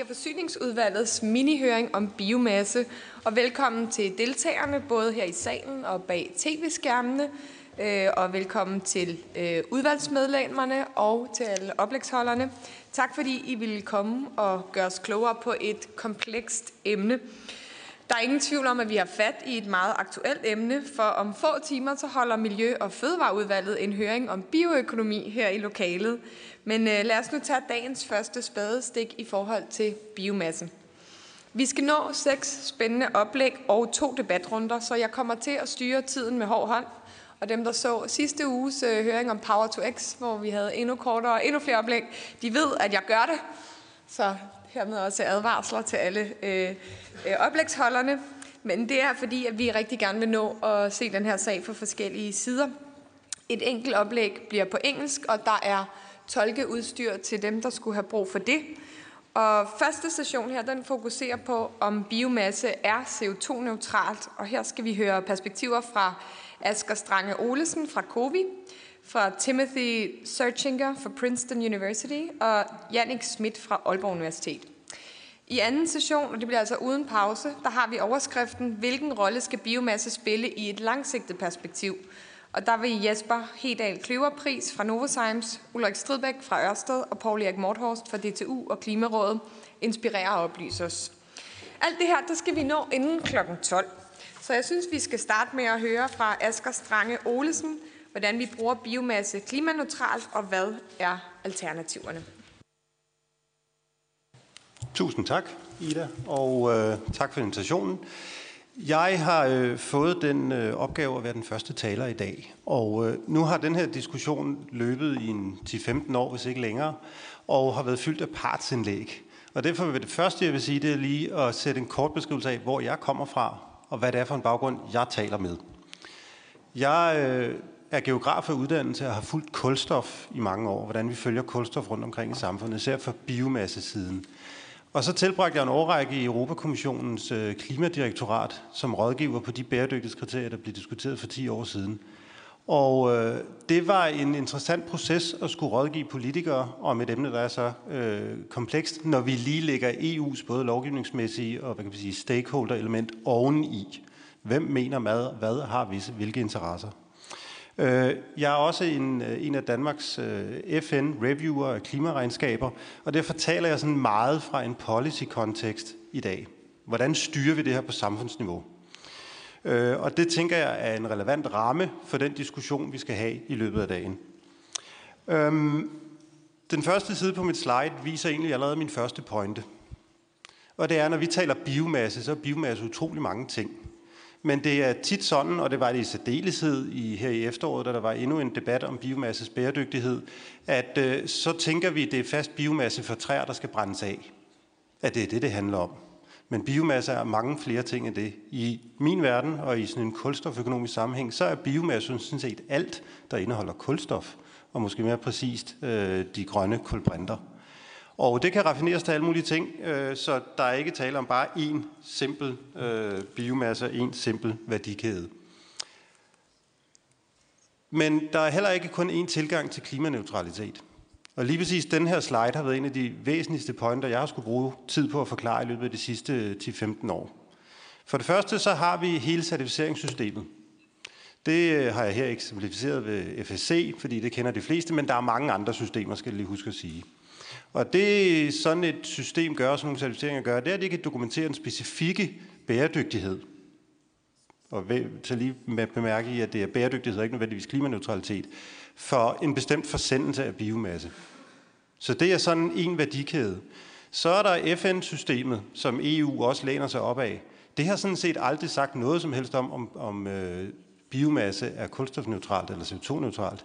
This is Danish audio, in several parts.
Energi- og Forsyningsudvalgets minihøring om biomasse. Og velkommen til deltagerne, både her i salen og bag tv-skærmene. Øh, og velkommen til øh, udvalgsmedlemmerne og til alle oplægsholderne. Tak fordi I ville komme og gøre os klogere på et komplekst emne. Der er ingen tvivl om, at vi har fat i et meget aktuelt emne, for om få timer så holder Miljø- og Fødevareudvalget en høring om bioøkonomi her i lokalet. Men øh, lad os nu tage dagens første spadestik i forhold til biomasse. Vi skal nå seks spændende oplæg og to debatrunder, så jeg kommer til at styre tiden med hård hånd. Og dem, der så sidste uges øh, høring om Power to X, hvor vi havde endnu kortere og endnu flere oplæg, de ved, at jeg gør det. Så hermed også advarsler til alle øh, øh, oplægsholderne. Men det er fordi, at vi rigtig gerne vil nå at se den her sag fra forskellige sider. Et enkelt oplæg bliver på engelsk, og der er tolkeudstyr til dem, der skulle have brug for det. Og første session her, den fokuserer på, om biomasse er CO2-neutralt. Og her skal vi høre perspektiver fra Asger Strange Olesen fra COVI, fra Timothy Searchinger fra Princeton University og Jannik Schmidt fra Aalborg Universitet. I anden session, og det bliver altså uden pause, der har vi overskriften, hvilken rolle skal biomasse spille i et langsigtet perspektiv? Og der vil Jesper Hedal Kløverpris fra Novozymes, Ulrik Stridbæk fra Ørsted og Paul Erik Morthorst fra DTU og Klimarådet inspirere og oplyse os. Alt det her, der skal vi nå inden kl. 12. Så jeg synes, vi skal starte med at høre fra Asger Strange Olesen, hvordan vi bruger biomasse klimaneutralt, og hvad er alternativerne. Tusind tak, Ida, og øh, tak for invitationen. Jeg har øh, fået den øh, opgave at være den første taler i dag, og øh, nu har den her diskussion løbet i en 10-15 år, hvis ikke længere, og har været fyldt af partsindlæg. Og derfor vil det første, jeg vil sige, det er lige at sætte en kort beskrivelse af, hvor jeg kommer fra, og hvad det er for en baggrund, jeg taler med. Jeg øh, er geograf af uddannelse og har fulgt kulstof i mange år, hvordan vi følger kulstof rundt omkring i samfundet, især for biomassesiden. Og så tilbragte jeg en årrække i Europakommissionens øh, klimadirektorat som rådgiver på de bæredygtighedskriterier, der blev diskuteret for 10 år siden. Og øh, det var en interessant proces at skulle rådgive politikere om et emne, der er så øh, komplekst, når vi lige lægger EU's både lovgivningsmæssige og hvad kan vi sige, stakeholder-element oveni. Hvem mener hvad, hvad har visse, hvilke interesser? Øh, jeg er også en, øh, en af Danmarks øh, FN-reviewer af klimaregnskaber, og derfor taler jeg sådan meget fra en policy-kontekst i dag. Hvordan styrer vi det her på samfundsniveau? Øh, og det tænker jeg er en relevant ramme for den diskussion, vi skal have i løbet af dagen. Øhm, den første side på mit slide viser egentlig allerede min første pointe. Og det er, når vi taler biomasse, så er biomasse utrolig mange ting. Men det er tit sådan, og det var det i særdeleshed i, her i efteråret, da der var endnu en debat om biomasses bæredygtighed, at øh, så tænker vi, at det er fast biomasse for træer, der skal brændes af. At det er det, det handler om. Men biomasse er mange flere ting end det. I min verden og i sådan en kulstoføkonomisk sammenhæng, så er biomasse sådan set alt, der indeholder kulstof, og måske mere præcist øh, de grønne kulbrinter. Og det kan raffineres til alle mulige ting, øh, så der er ikke tale om bare én simpel øh, biomasse, én simpel værdikæde. Men der er heller ikke kun én tilgang til klimaneutralitet. Og lige præcis den her slide har været en af de væsentligste pointer, jeg har skulle bruge tid på at forklare i løbet af de sidste 10-15 år. For det første så har vi hele certificeringssystemet. Det øh, har jeg her eksemplificeret ved FSC, fordi det kender de fleste, men der er mange andre systemer, skal jeg lige huske at sige. Og det sådan et system gør, sådan nogle certificeringer gør, det er, at det kan dokumentere en specifikke bæredygtighed. Og til lige med bemærke i, at det er bæredygtighed, ikke nødvendigvis klimaneutralitet, for en bestemt forsendelse af biomasse. Så det er sådan en værdikæde. Så er der FN-systemet, som EU også læner sig op af. Det har sådan set aldrig sagt noget som helst om, om, om øh, biomasse er kulstofneutralt eller CO2-neutralt.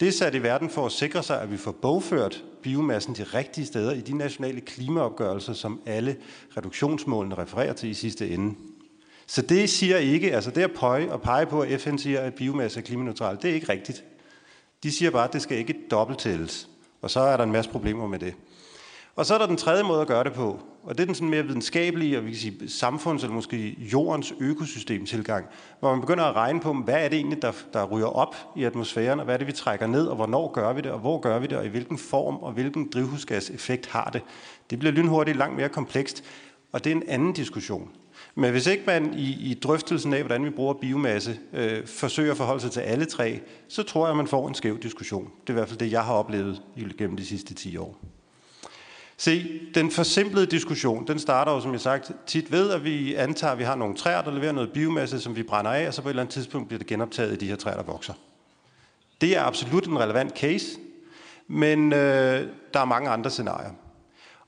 Det er sat i verden for at sikre sig, at vi får bogført biomassen de rigtige steder i de nationale klimaopgørelser, som alle reduktionsmålene refererer til i sidste ende. Så det siger ikke, altså det at pege og pege på, at FN siger, at biomasse er klimaneutral, det er ikke rigtigt. De siger bare, at det skal ikke dobbelttælles. Og så er der en masse problemer med det. Og så er der den tredje måde at gøre det på, og det er den sådan mere videnskabelige, og vi kan sige samfunds- eller måske jordens økosystemtilgang, hvor man begynder at regne på, hvad er det egentlig, der, der ryger op i atmosfæren, og hvad er det, vi trækker ned, og hvornår gør vi det, og hvor gør vi det, og i hvilken form, og hvilken drivhusgaseffekt har det. Det bliver lynhurtigt langt mere komplekst, og det er en anden diskussion. Men hvis ikke man i, i drøftelsen af, hvordan vi bruger biomasse, øh, forsøger at forholde sig til alle tre, så tror jeg, at man får en skæv diskussion. Det er i hvert fald det, jeg har oplevet gennem de sidste 10 år. Se, den forsimplede diskussion, den starter jo, som jeg sagt, tit ved, at vi antager, at vi har nogle træer, der leverer noget biomasse, som vi brænder af, og så på et eller andet tidspunkt bliver det genoptaget i de her træer, der vokser. Det er absolut en relevant case, men øh, der er mange andre scenarier.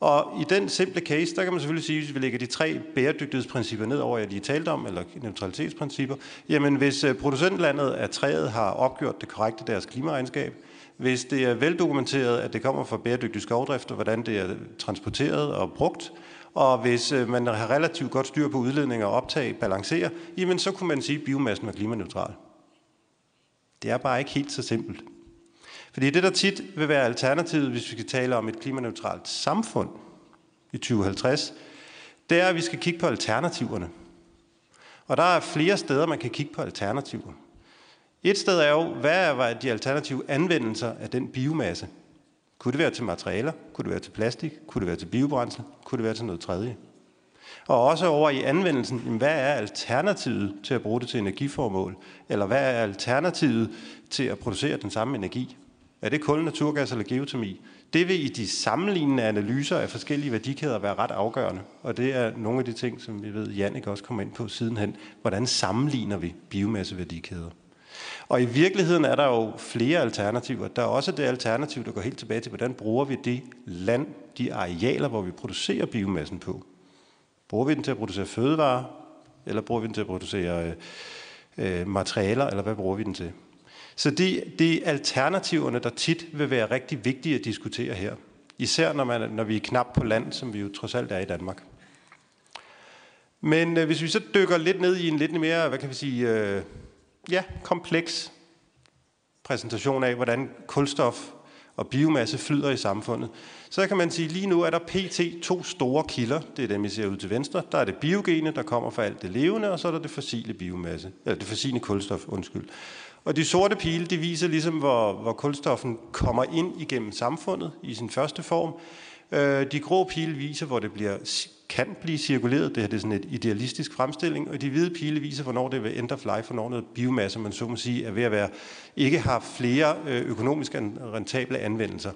Og i den simple case, der kan man selvfølgelig sige, hvis vi lægger de tre bæredygtighedsprincipper ned over, jeg lige talte om, eller neutralitetsprincipper, jamen hvis øh, producentlandet af træet har opgjort det korrekte deres klimaregnskab, hvis det er veldokumenteret, at det kommer fra bæredygtig skovdrift, og hvordan det er transporteret og brugt, og hvis øh, man har relativt godt styr på udledninger og optag, balancerer, jamen så kunne man sige, at biomassen er klimaneutral. Det er bare ikke helt så simpelt. Fordi det, der tit vil være alternativet, hvis vi skal tale om et klimaneutralt samfund i 2050, det er, at vi skal kigge på alternativerne. Og der er flere steder, man kan kigge på alternativer. Et sted er jo, hvad er de alternative anvendelser af den biomasse? Kunne det være til materialer? Kunne det være til plastik? Kunne det være til biobrændsel? Kunne det være til noget tredje? Og også over i anvendelsen, hvad er alternativet til at bruge det til energiformål? Eller hvad er alternativet til at producere den samme energi? Er det kul, naturgas eller geotermi? Det vil i de sammenlignende analyser af forskellige værdikæder være ret afgørende. Og det er nogle af de ting, som vi ved, Jannik også kommer ind på sidenhen. Hvordan sammenligner vi biomasseværdikæder? Og i virkeligheden er der jo flere alternativer. Der er også det alternativ, der går helt tilbage til, hvordan bruger vi det land, de arealer, hvor vi producerer biomassen på. Bruger vi den til at producere fødevarer, eller bruger vi den til at producere øh, øh, materialer, eller hvad bruger vi den til? Så det, det er alternativerne, der tit vil være rigtig vigtige at diskutere her. Især når, man, når vi er knap på land, som vi jo trods alt er i Danmark. Men øh, hvis vi så dykker lidt ned i en lidt mere, hvad kan vi sige, øh, ja, kompleks præsentation af, hvordan kulstof og biomasse flyder i samfundet, så kan man sige, at lige nu er der pt. to store kilder. Det er dem, vi ser ud til venstre. Der er det biogene, der kommer fra alt det levende, og så er der det fossile biomasse, eller det fossile kulstof, undskyld. Og de sorte pile, de viser ligesom, hvor, hvor kulstoffen kommer ind igennem samfundet i sin første form. Øh, de grå pile viser, hvor det bliver kan blive cirkuleret. Det her det er sådan et idealistisk fremstilling, og de hvide pile viser, hvornår det vil end of life, hvornår noget biomasse, man så må sige, er ved at være, ikke har flere øh, økonomisk rentable anvendelser.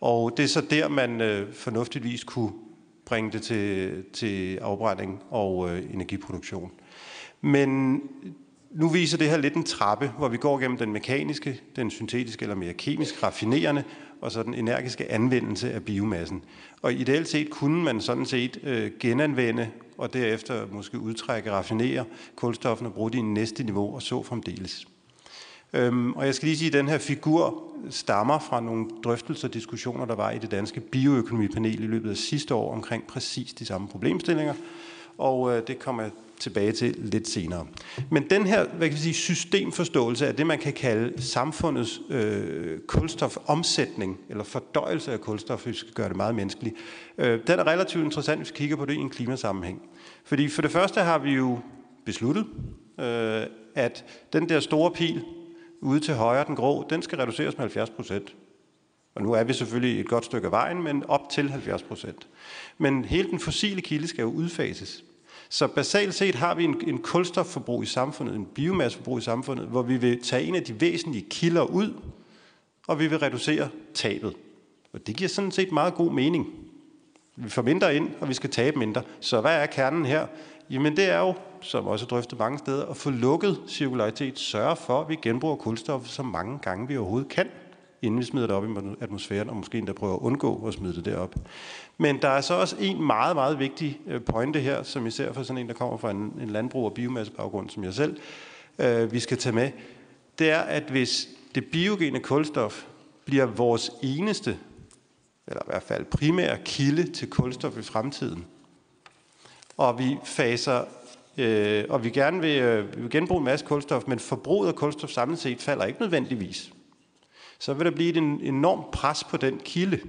Og det er så der, man øh, fornuftigvis kunne bringe det til, til afbrænding og øh, energiproduktion. Men nu viser det her lidt en trappe, hvor vi går gennem den mekaniske, den syntetiske eller mere kemisk raffinerende, og så den energiske anvendelse af biomassen. Og ideelt set kunne man sådan set øh, genanvende og derefter måske udtrække, raffinere kulstoffen og bruge det i næste niveau og så fremdeles. Øhm, og jeg skal lige sige, at den her figur stammer fra nogle drøftelser og diskussioner, der var i det danske bioøkonomipanel i løbet af sidste år omkring præcis de samme problemstillinger. Og øh, det kommer jeg tilbage til lidt senere. Men den her hvad kan vi sige, systemforståelse af det, man kan kalde samfundets øh, kulstofomsætning, eller fordøjelse af kulstof, hvis vi skal gøre det meget menneskeligt, øh, den er relativt interessant, hvis vi kigger på det i en klimasammenhæng. Fordi for det første har vi jo besluttet, øh, at den der store pil ude til højre, den grå, den skal reduceres med 70 procent. Og nu er vi selvfølgelig et godt stykke af vejen, men op til 70 procent. Men hele den fossile kilde skal jo udfases. Så basalt set har vi en, en kulstofforbrug i samfundet, en biomasseforbrug i samfundet, hvor vi vil tage en af de væsentlige kilder ud, og vi vil reducere tabet. Og det giver sådan set meget god mening. Vi får mindre ind, og vi skal tabe mindre. Så hvad er kernen her? Jamen det er jo, som også drøftet mange steder, at få lukket cirkularitet. Sørge for, at vi genbruger kulstof så mange gange vi overhovedet kan inden vi smider det op i atmosfæren, og måske endda prøver at undgå at smide det derop. Men der er så også en meget, meget vigtig øh, pointe her, som især for sådan en, der kommer fra en, en landbrug- og biomassebaggrund, som jeg selv, øh, vi skal tage med. Det er, at hvis det biogene kulstof bliver vores eneste, eller i hvert fald primære kilde til kulstof i fremtiden, og vi faser øh, og vi gerne vil, øh, vi vil genbruge en masse kulstof, men forbruget af kulstof samlet set falder ikke nødvendigvis så vil der blive et enormt pres på den kilde.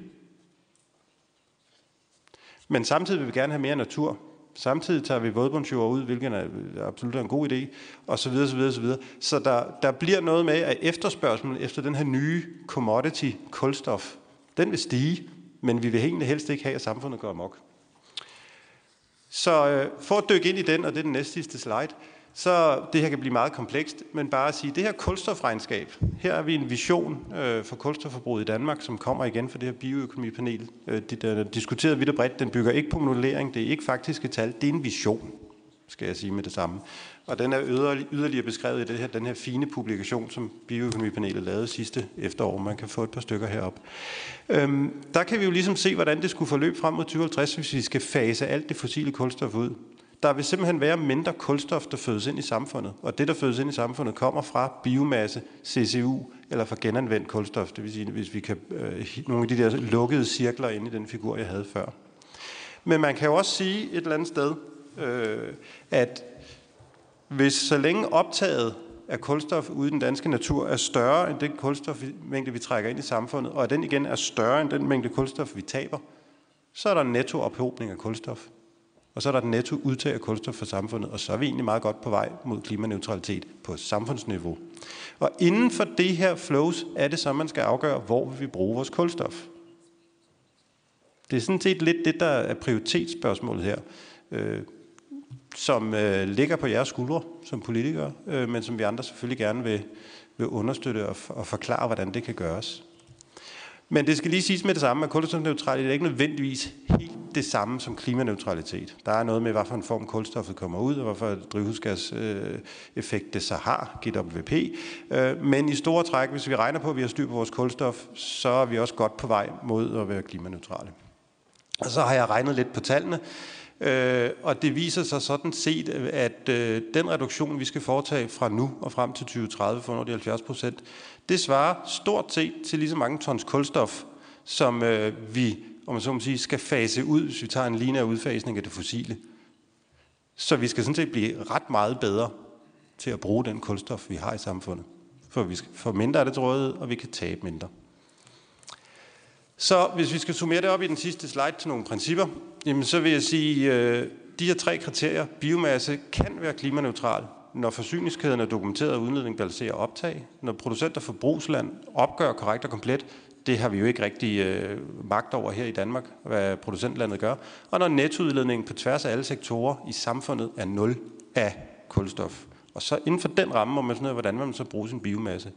Men samtidig vil vi gerne have mere natur. Samtidig tager vi vådbundsjord ud, hvilket er øh, absolut en god idé, og så videre, så videre, så videre. Så der, der bliver noget med, at efterspørgselen efter den her nye commodity, kulstof, den vil stige, men vi vil egentlig helst ikke have, at samfundet går amok. Så øh, for at dykke ind i den, og det er den næste sidste slide, så det her kan blive meget komplekst, men bare at sige, det her kulstofregnskab, her er vi en vision øh, for kulstofforbruget i Danmark, som kommer igen fra det her bioøkonomipanel. Øh, det der diskuteret vidt og bredt, den bygger ikke på modellering, det er ikke faktiske tal, det er en vision, skal jeg sige med det samme. Og den er yderligere beskrevet i det her, den her fine publikation, som Bioøkonomipanelet lavede sidste efterår. Man kan få et par stykker herop. Øhm, der kan vi jo ligesom se, hvordan det skulle forløbe frem mod 2050, hvis vi skal fase alt det fossile kulstof ud. Der vil simpelthen være mindre kulstof, der fødes ind i samfundet. Og det, der fødes ind i samfundet, kommer fra biomasse, CCU eller fra genanvendt kulstof. Det vil sige, hvis vi kan øh, nogle af de der lukkede cirkler ind i den figur, jeg havde før. Men man kan jo også sige et eller andet sted, øh, at hvis så længe optaget af kulstof ude i den danske natur er større end den kulstofmængde, vi trækker ind i samfundet, og at den igen er større end den mængde kulstof, vi taber, så er der en netto ophobning af kulstof. Og så er der den netto udtag af kulstof for samfundet, og så er vi egentlig meget godt på vej mod klimaneutralitet på samfundsniveau. Og inden for det her flows er det så, man skal afgøre, hvor vi bruge vores kulstof. Det er sådan set lidt det, der er prioritetsspørgsmålet her. Øh, som øh, ligger på jeres skuldre som politikere, øh, men som vi andre selvfølgelig gerne vil, vil understøtte og, og forklare, hvordan det kan gøres. Men det skal lige siges med det samme, at kulstofneutralitet er ikke nødvendigvis helt det samme som klimaneutralitet. Der er noget med, hvad for en form kulstoffet kommer ud, og hvad for drivhusgaseffekt øh, det så har, GWP. Øh, men i store træk, hvis vi regner på, at vi har styr på vores kulstof, så er vi også godt på vej mod at være klimaneutrale. Og så har jeg regnet lidt på tallene. Øh, og det viser sig sådan set, at øh, den reduktion, vi skal foretage fra nu og frem til 2030 for de 70 procent, det svarer stort set til lige så mange tons kulstof, som øh, vi om man så må sige, skal fase ud, hvis vi tager en lineær udfasning af det fossile. Så vi skal sådan set blive ret meget bedre til at bruge den kulstof, vi har i samfundet. For vi skal få mindre af det til rådighed, og vi kan tabe mindre. Så hvis vi skal summere det op i den sidste slide til nogle principper, jamen så vil jeg sige, øh, de her tre kriterier, biomasse kan være klimaneutral, når forsyningskæden er dokumenteret udledning balancerer optag, når producent og forbrugsland opgør korrekt og komplet, det har vi jo ikke rigtig øh, magt over her i Danmark, hvad producentlandet gør, og når nettoudledningen på tværs af alle sektorer i samfundet er nul af kulstof. Og så inden for den ramme må man finde ud af, hvordan man så bruger sin biomasse.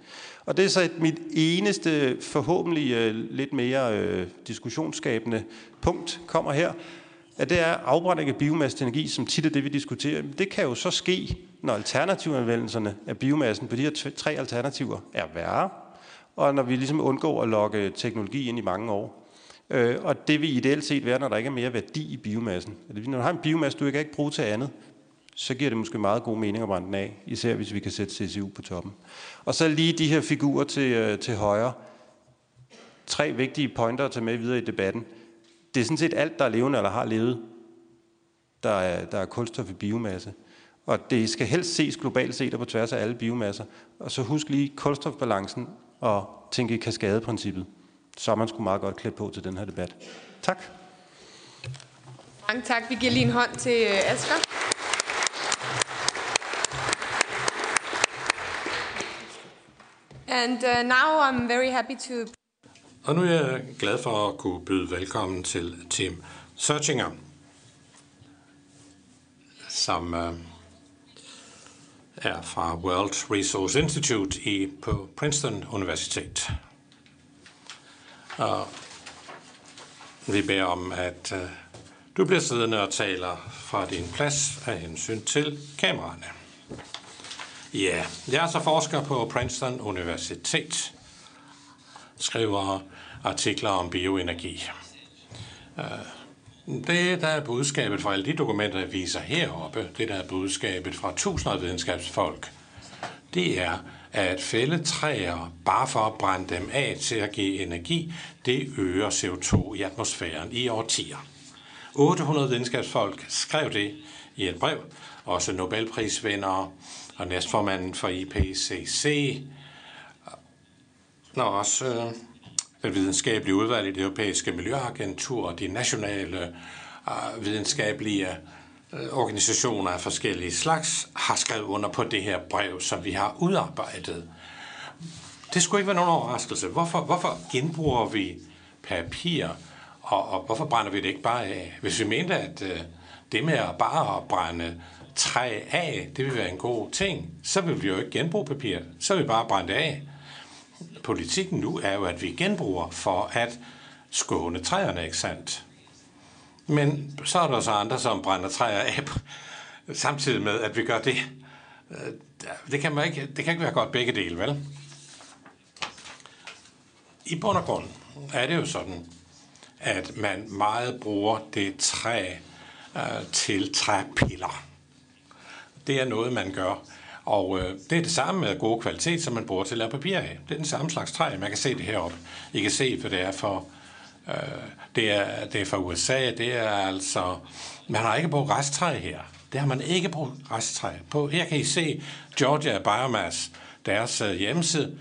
Og det er så et, mit eneste, forhåbentlig øh, lidt mere øh, diskussionsskabende punkt, kommer her, at det er afbrænding af biomasse til energi, som tit er det, vi diskuterer. Det kan jo så ske, når alternativanvendelserne af biomassen på de her tre alternativer er værre, og når vi ligesom undgår at lokke teknologi ind i mange år. Øh, og det vil ideelt set være, når der ikke er mere værdi i biomassen. Når du har en biomasse, du kan ikke bruge til andet, så giver det måske meget god mening at brænde den af, især hvis vi kan sætte CCU på toppen. Og så lige de her figurer til, øh, til højre. Tre vigtige pointer at tage med videre i debatten. Det er sådan set alt, der er levende eller har levet, der er, der er kulstof i biomasse. Og det skal helst ses globalt set og på tværs af alle biomasser. Og så husk lige kulstofbalancen og tænke i kaskadeprincippet. Så er man sgu meget godt klædt på til den her debat. Tak. Mange tak. Vi giver lige en hånd til øh, Asger. And uh, now I'm very happy to... Og nu er jeg glad for at kunne byde velkommen til Tim Searchinger, som uh, er fra World Resource Institute i, på Princeton Universitet. Og vi beder om, at uh, du bliver siddende og taler fra din plads af hensyn til kameraerne. Ja, jeg er så forsker på Princeton Universitet, skriver artikler om bioenergi. Øh, det, der er budskabet fra alle de dokumenter, jeg viser heroppe, det der er budskabet fra tusinder af videnskabsfolk, det er, at fælde træer, bare for at brænde dem af til at give energi, det øger CO2 i atmosfæren i årtier. 800 videnskabsfolk skrev det i et brev, også Nobelprisvindere og næstformanden for IPCC, og også øh, den videnskabelige udvalg i det europæiske miljøagentur og de nationale øh, videnskabelige øh, organisationer af forskellige slags har skrevet under på det her brev, som vi har udarbejdet. Det skulle ikke være nogen overraskelse. Hvorfor, hvorfor genbruger vi papir, og, og hvorfor brænder vi det ikke bare af? Hvis vi mente, at øh, det med at bare at brænde træ af, det vil være en god ting, så vil vi jo ikke genbruge papir. Så vil vi bare brænde det af. Politikken nu er jo, at vi genbruger for at skåne træerne, ikke sandt? Men så er der så andre, som brænder træer af, samtidig med, at vi gør det. Øh, det kan, man ikke, det kan ikke være godt begge dele, vel? I bund og grund er det jo sådan, at man meget bruger det træ øh, til træpiller. Det er noget, man gør. Og øh, det er det samme med god kvalitet, som man bruger til at lave papir af. Det er den samme slags træ. Man kan se det heroppe. I kan se, hvad det er for... Øh, det, er, det er fra USA. Det er altså... Man har ikke brugt resttræ her. Det har man ikke brugt resttræ på. Her kan I se Georgia Biomass, deres øh, hjemmeside.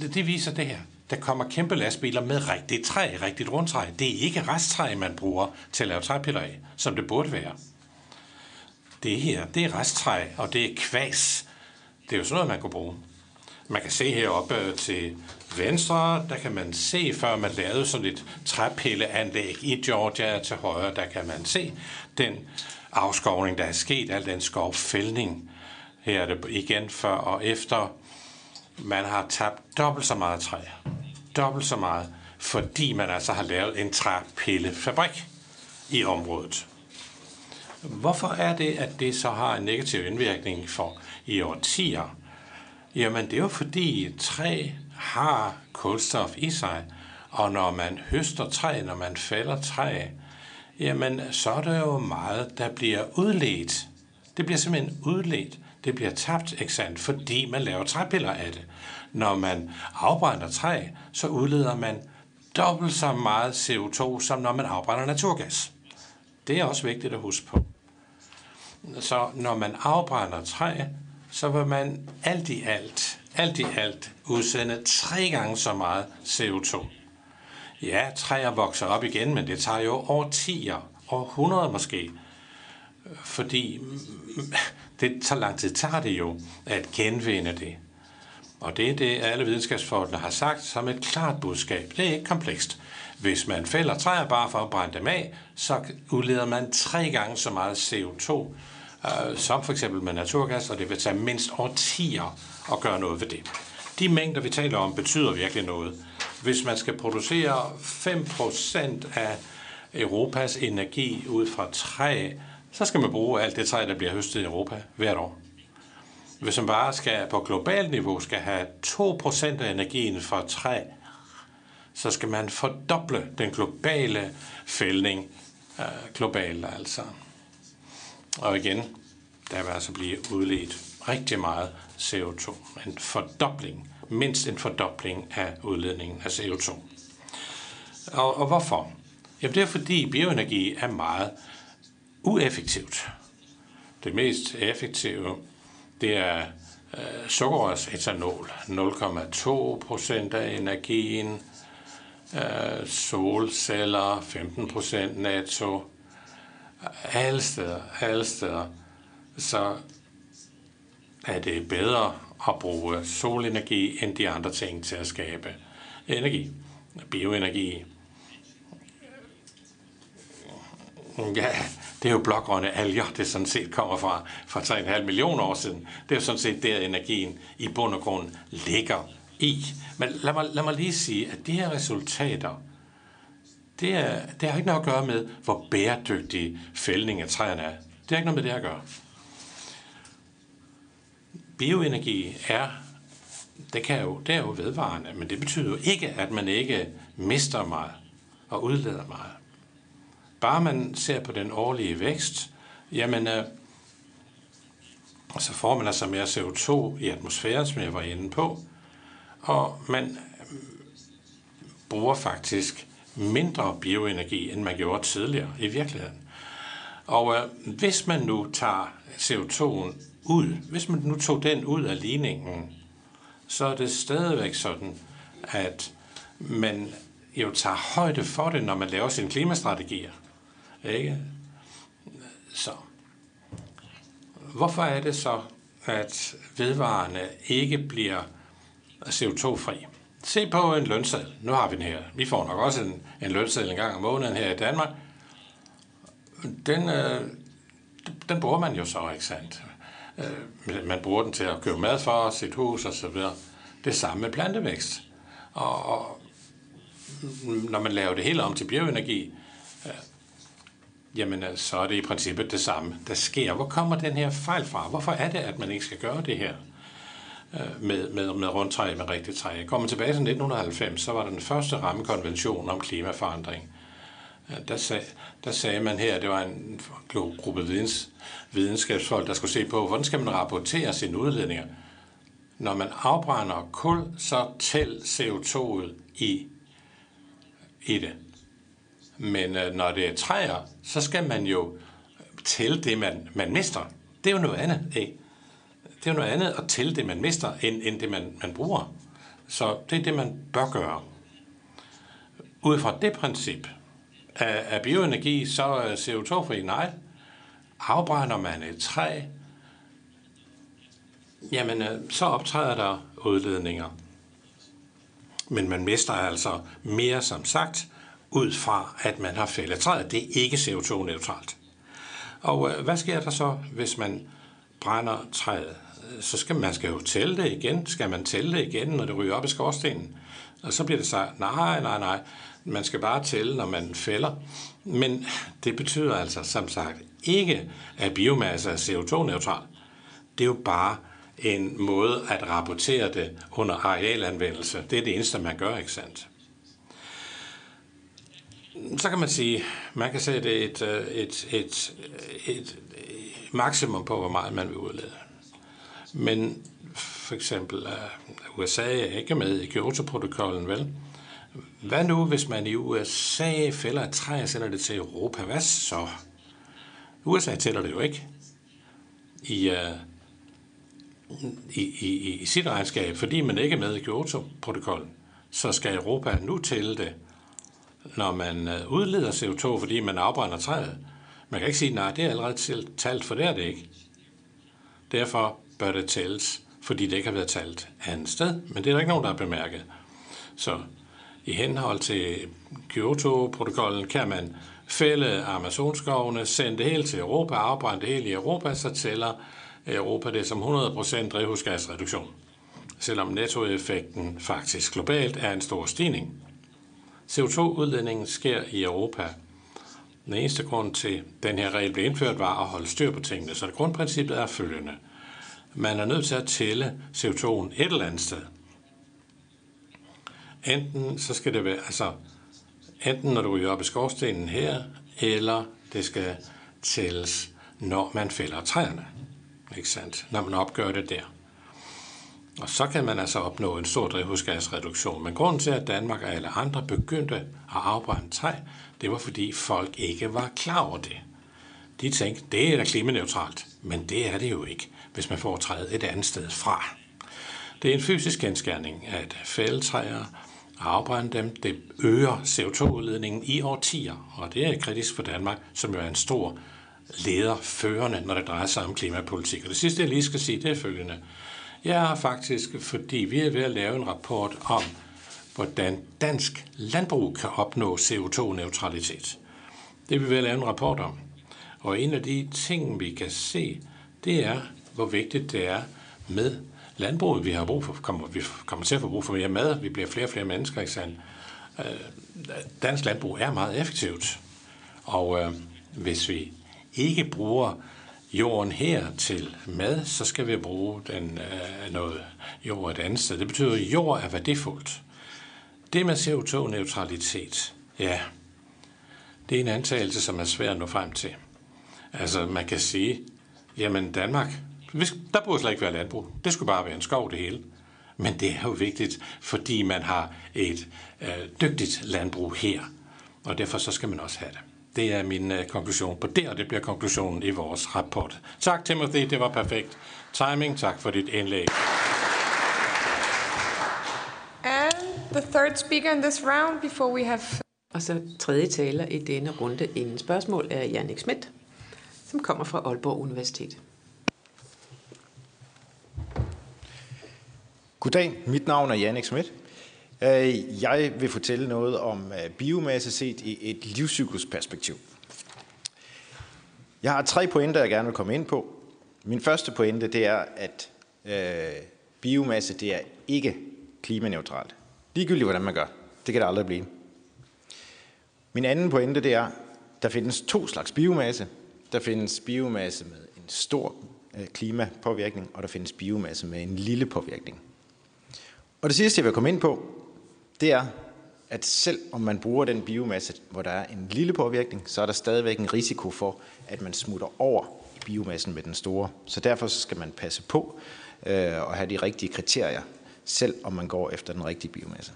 Det, det viser det her. Der kommer kæmpe lastbiler med rigtigt træ, rigtigt rundtræ. Det er ikke resttræ, man bruger til at lave træpiller af, som det burde være. Det her, det er resttræ, og det er kvæs. Det er jo sådan noget, man kan bruge. Man kan se heroppe øh, til venstre, der kan man se, før man lavede sådan et træpilleanlæg i Georgia til højre, der kan man se den afskovning, der er sket, al den skovfældning. Her er det igen før og efter. Man har tabt dobbelt så meget træ. Dobbelt så meget, fordi man altså har lavet en træpillefabrik i området. Hvorfor er det, at det så har en negativ indvirkning for i årtier? Jamen, det er jo fordi træ har kulstof i sig, og når man høster træ, når man fælder træ, jamen, så er der jo meget, der bliver udledt. Det bliver simpelthen udledt. Det bliver tabt, ikke sandt? Fordi man laver træpiller af det. Når man afbrænder træ, så udleder man dobbelt så meget CO2, som når man afbrænder naturgas. Det er også vigtigt at huske på. Så når man afbrænder træ, så vil man alt i alt, alt i alt udsende tre gange så meget CO2. Ja, træer vokser op igen, men det tager jo årtier, århundreder måske, fordi det tager lang tid, tager det jo at genvinde det. Og det er det, alle videnskabsfolkene har sagt som et klart budskab. Det er ikke komplekst. Hvis man fælder træer bare for at brænde dem af, så udleder man tre gange så meget CO2, øh, som for eksempel med naturgas, og det vil tage mindst årtier at gøre noget ved det. De mængder, vi taler om, betyder virkelig noget. Hvis man skal producere 5% af Europas energi ud fra træ, så skal man bruge alt det træ, der bliver høstet i Europa hvert år. Hvis man bare skal på globalt niveau skal have 2% af energien fra træ, så skal man fordoble den globale fældning øh, globalt altså. Og igen, der vil altså blive udledt rigtig meget CO2. En fordobling, mindst en fordobling af udledningen af CO2. Og, og hvorfor? Jamen det er fordi bioenergi er meget ueffektivt. Det mest effektive, det er øh, sukkerrørsetanol. 0,2 procent af energien. Øh, solceller, 15 procent netto alle steder, alle steder, så er det bedre at bruge solenergi end de andre ting til at skabe energi, bioenergi. Ja, det er jo blågrønne alger, det sådan set kommer fra, fra 3,5 millioner år siden. Det er jo sådan set der, energien i bund og grund ligger i. Men lad mig, lad mig lige sige, at de her resultater, det, er, det har ikke noget at gøre med, hvor bæredygtig fældning af træerne er. Det har ikke noget med det at gøre. Bioenergi er, det, kan jo, det er jo vedvarende, men det betyder jo ikke, at man ikke mister meget og udleder meget. Bare man ser på den årlige vækst, jamen, øh, så får man altså mere CO2 i atmosfæren, som jeg var inde på, og man bruger faktisk mindre bioenergi, end man gjorde tidligere i virkeligheden. Og øh, hvis man nu tager CO2'en ud, hvis man nu tog den ud af ligningen, så er det stadigvæk sådan, at man jo tager højde for det, når man laver sine klimastrategier. Ikke? Så. Hvorfor er det så, at vedvarende ikke bliver CO2-fri? Se på en lønseddel. Nu har vi den her. Vi får nok også en, en lønseddel en gang om måneden her i Danmark. Den, øh, den bruger man jo så, ikke sandt? Øh, man bruger den til at købe mad for, sit hus og så videre. Det samme med plantevækst. Og, og når man laver det hele om til bioenergi, øh, jamen øh, så er det i princippet det samme, der sker. Hvor kommer den her fejl fra? Hvorfor er det, at man ikke skal gøre det her Øh, med, med, med rundtræ, med rigtigt træ? Jeg kommer tilbage til 1990, så var der den første rammekonvention om klimaforandring. Øh, der sag, der sagde man her, det var en gruppe videns, videnskabsfolk, der skulle se på, hvordan skal man rapportere sine udledninger. Når man afbrænder kul, så tæl CO2'et i, i det. Men øh, når det er træer, så skal man jo tælle det, man, man mister. Det er jo noget andet, ikke? Det er jo noget andet at tælle det, man mister, end, end det, man, man bruger. Så det er det, man bør gøre. Ud fra det princip, af, af bioenergi, så er CO2-fri nej. Afbrænder man et træ, jamen øh, så optræder der udledninger. Men man mister altså mere som sagt, ud fra at man har fældet træet. Det er ikke CO2-neutralt. Og øh, hvad sker der så, hvis man brænder træet? Så skal man skal jo tælle det igen. Skal man tælle det igen, når det ryger op i skorstenen? Og så bliver det så, nej, nej, nej, man skal bare tælle, når man fælder. Men det betyder altså, som sagt, ikke, at biomasse er CO2-neutral. Det er jo bare en måde at rapportere det under arealanvendelse. Det er det eneste, man gør, ikke sandt? Så kan man sige, man kan sætte et, øh, et, et, et, et maksimum på, hvor meget man vil udlede. Men for eksempel, øh, USA er ikke med i Kyoto-protokollen, vel? Hvad nu, hvis man i USA fælder et træ og sender det til Europa? Hvad så? USA tæller det jo ikke i, uh, i, i, i sit regnskab, fordi man ikke er med i Kyoto-protokollen. Så skal Europa nu tælle det, når man øh, udleder CO2, fordi man afbrænder træet. Man kan ikke sige, nej, det er allerede talt, for det er det ikke. Derfor bør det tælles, fordi det ikke har været talt andet sted, men det er der ikke nogen, der har bemærket. Så i henhold til Kyoto-protokollen kan man fælde Amazonskovene, sende det hele til Europa, afbrænde det hele i Europa, så tæller Europa det som 100% drivhusgasreduktion. Selvom nettoeffekten faktisk globalt er en stor stigning. CO2-udledningen sker i Europa. Den eneste grund til, at den her regel blev indført, var at holde styr på tingene. Så grundprincippet er følgende. Man er nødt til at tælle CO2'en et eller andet sted. Enten så skal det være, altså, enten når du ryger op i skorstenen her, eller det skal tælles, når man fælder træerne. Ikke sandt? Når man opgør det der. Og så kan man altså opnå en stor drivhusgasreduktion. Men grunden til, at Danmark og alle andre begyndte at afbrænde træ, det var fordi folk ikke var klar over det. De tænkte, det er da klimaneutralt, men det er det jo ikke, hvis man får træet et andet sted fra. Det er en fysisk genskærning, at fælde træer og afbrænde dem, det øger CO2-udledningen i årtier, og det er kritisk for Danmark, som jo er en stor leder førende, når det drejer sig om klimapolitik. Og det sidste, jeg lige skal sige, det er følgende. Jeg er faktisk, fordi vi er ved at lave en rapport om, hvordan dansk landbrug kan opnå CO2-neutralitet. Det er vi ved at lave en rapport om. Og en af de ting, vi kan se, det er, hvor vigtigt det er med landbruget, vi har brug for, kommer, vi kommer til at få brug for mere mad, vi bliver flere og flere mennesker, ikke sandt? Øh, dansk landbrug er meget effektivt, og øh, hvis vi ikke bruger jorden her til mad, så skal vi bruge den, øh, noget jord et andet sted. Det betyder, at jord er værdifuldt. Det med CO2-neutralitet, ja, det er en antagelse, som er svær at nå frem til. Altså, man kan sige, jamen Danmark der burde slet ikke være landbrug. Det skulle bare være en skov det hele. Men det er jo vigtigt, fordi man har et øh, dygtigt landbrug her. Og derfor så skal man også have det. Det er min øh, konklusion på det, og det bliver konklusionen i vores rapport. Tak Timothy, det var perfekt. Timing, tak for dit indlæg. And the third speaker in this round before we have Og så tredje taler i denne runde inden spørgsmål er Jannik Schmidt, som kommer fra Aalborg Universitet. Goddag, mit navn er Jannik Schmidt. Øh, jeg vil fortælle noget om øh, biomasse set i et livscyklusperspektiv. Jeg har tre pointer, jeg gerne vil komme ind på. Min første pointe, det er, at øh, biomasse, det er ikke klimaneutralt. Ligegyldigt, hvordan man gør. Det kan det aldrig blive. Min anden pointe, det er, der findes to slags biomasse. Der findes biomasse med en stor øh, klimapåvirkning, og der findes biomasse med en lille påvirkning. Og det sidste, jeg vil komme ind på, det er, at selv om man bruger den biomasse, hvor der er en lille påvirkning, så er der stadigvæk en risiko for, at man smutter over i biomassen med den store. Så derfor skal man passe på øh, og have de rigtige kriterier, selv om man går efter den rigtige biomasse.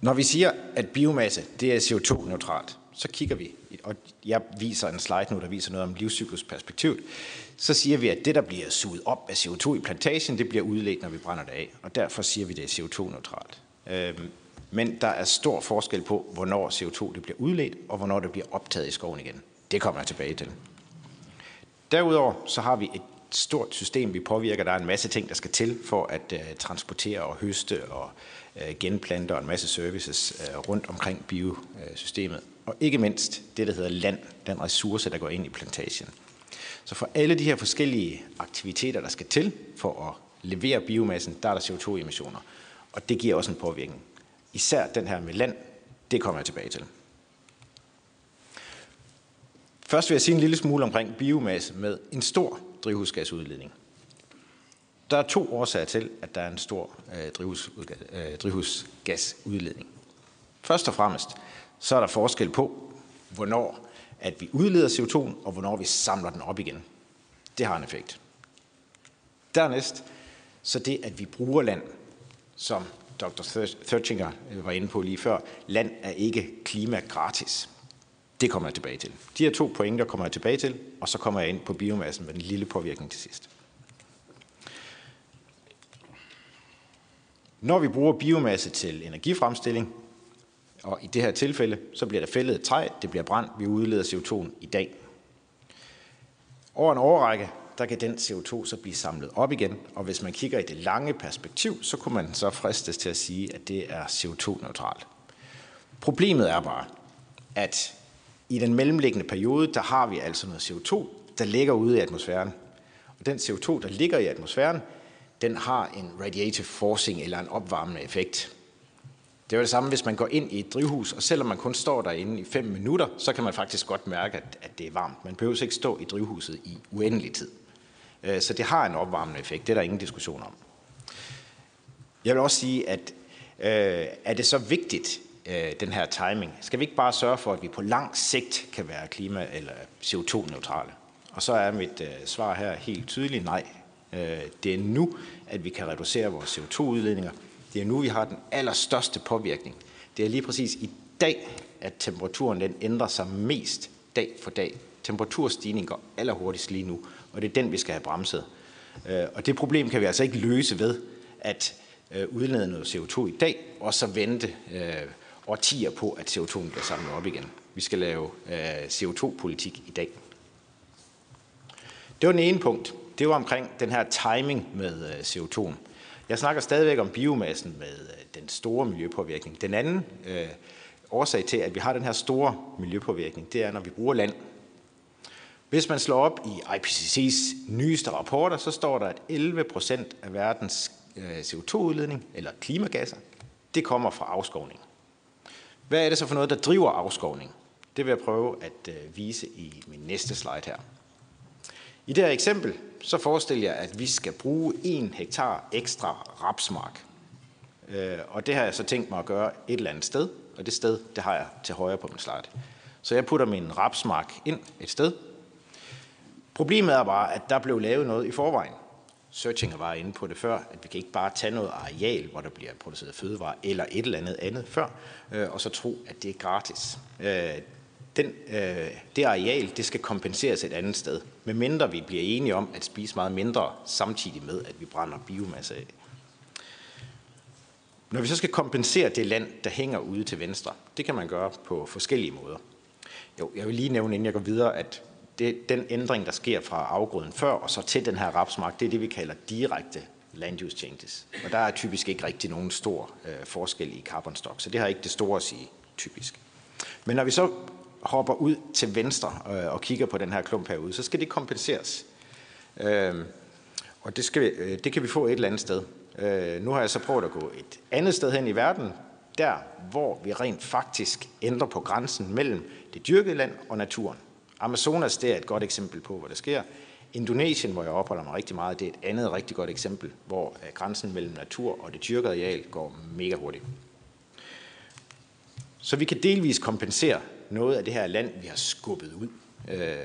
Når vi siger, at biomasse det er CO2-neutralt, så kigger vi, og jeg viser en slide nu, der viser noget om livscyklusperspektivet, så siger vi, at det, der bliver suget op af CO2 i plantagen, det bliver udledt, når vi brænder det af, og derfor siger vi, at det er CO2-neutralt. Øhm, men der er stor forskel på, hvornår CO2 det bliver udledt, og hvornår det bliver optaget i skoven igen. Det kommer jeg tilbage til. Derudover så har vi et stort system, vi påvirker. Der er en masse ting, der skal til for at øh, transportere og høste og øh, genplante og en masse services øh, rundt omkring biosystemet. Og ikke mindst det, der hedder land, den ressource, der går ind i plantagen. Så for alle de her forskellige aktiviteter, der skal til for at levere biomassen, der er der CO2-emissioner. Og det giver også en påvirkning. Især den her med land, det kommer jeg tilbage til. Først vil jeg sige en lille smule omkring biomasse med en stor drivhusgasudledning. Der er to årsager til, at der er en stor øh, drivhus, øh, drivhusgasudledning. Først og fremmest, så er der forskel på, hvornår at vi udleder CO2, og hvornår vi samler den op igen. Det har en effekt. Dernæst, så det, at vi bruger land, som Dr. Thurchinger var inde på lige før, land er ikke klima gratis. Det kommer jeg tilbage til. De her to pointer kommer jeg tilbage til, og så kommer jeg ind på biomassen med den lille påvirkning til sidst. Når vi bruger biomasse til energifremstilling, og i det her tilfælde, så bliver der fældet et træ, det bliver brændt, vi udleder CO2 i dag. Over en overrække, der kan den CO2 så blive samlet op igen, og hvis man kigger i det lange perspektiv, så kunne man så fristes til at sige, at det er CO2-neutralt. Problemet er bare, at i den mellemliggende periode, der har vi altså noget CO2, der ligger ude i atmosfæren. Og den CO2, der ligger i atmosfæren, den har en radiative forcing eller en opvarmende effekt. Det er jo det samme, hvis man går ind i et drivhus, og selvom man kun står derinde i 5 minutter, så kan man faktisk godt mærke, at, at det er varmt. Man behøver ikke stå i drivhuset i uendelig tid. Øh, så det har en opvarmende effekt, det er der ingen diskussion om. Jeg vil også sige, at øh, er det så vigtigt, øh, den her timing? Skal vi ikke bare sørge for, at vi på lang sigt kan være klima- eller CO2-neutrale? Og så er mit øh, svar her helt tydeligt nej. Øh, det er nu, at vi kan reducere vores CO2-udledninger, det er nu, vi har den allerstørste påvirkning. Det er lige præcis i dag, at temperaturen den ændrer sig mest dag for dag. Temperaturstigningen går allerhurtigst lige nu, og det er den, vi skal have bremset. Øh, og det problem kan vi altså ikke løse ved at øh, udlede noget CO2 i dag, og så vente øh, årtier på, at CO2 bliver samlet op igen. Vi skal lave øh, CO2-politik i dag. Det var den ene punkt. Det var omkring den her timing med CO2'en. Jeg snakker stadigvæk om biomassen med øh, den store miljøpåvirkning. Den anden øh, årsag til, at vi har den her store miljøpåvirkning, det er, når vi bruger land. Hvis man slår op i IPCC's nyeste rapporter, så står der, at 11 procent af verdens øh, CO2-udledning, eller klimagasser, det kommer fra afskovning. Hvad er det så for noget, der driver afskovning? Det vil jeg prøve at øh, vise i min næste slide her. I det her eksempel, så forestiller jeg, at vi skal bruge en hektar ekstra rapsmark. Øh, og det har jeg så tænkt mig at gøre et eller andet sted, og det sted, det har jeg til højre på min slide. Så jeg putter min rapsmark ind et sted. Problemet er bare, at der blev lavet noget i forvejen. Searchinger var inde på det før, at vi kan ikke bare tage noget areal, hvor der bliver produceret fødevare, eller et eller andet andet før, øh, og så tro, at det er gratis. Øh, den, øh, det areal, det skal kompenseres et andet sted, medmindre vi bliver enige om at spise meget mindre, samtidig med, at vi brænder biomasse af. Når vi så skal kompensere det land, der hænger ude til venstre, det kan man gøre på forskellige måder. Jo, jeg vil lige nævne, inden jeg går videre, at det, den ændring, der sker fra afgrøden før og så til den her rapsmark, det er det, vi kalder direkte land use changes. Og der er typisk ikke rigtig nogen stor øh, forskel i carbon stock, så det har ikke det store at sige, typisk. Men når vi så hopper ud til venstre øh, og kigger på den her klump herude, så skal det kompenseres. Øh, og det, skal, øh, det kan vi få et eller andet sted. Øh, nu har jeg så prøvet at gå et andet sted hen i verden, der hvor vi rent faktisk ændrer på grænsen mellem det dyrkede land og naturen. Amazonas det er et godt eksempel på, hvad der sker. Indonesien, hvor jeg opholder mig rigtig meget, det er et andet rigtig godt eksempel, hvor øh, grænsen mellem natur og det dyrkede areal går mega hurtigt. Så vi kan delvis kompensere noget af det her land, vi har skubbet ud. Øh,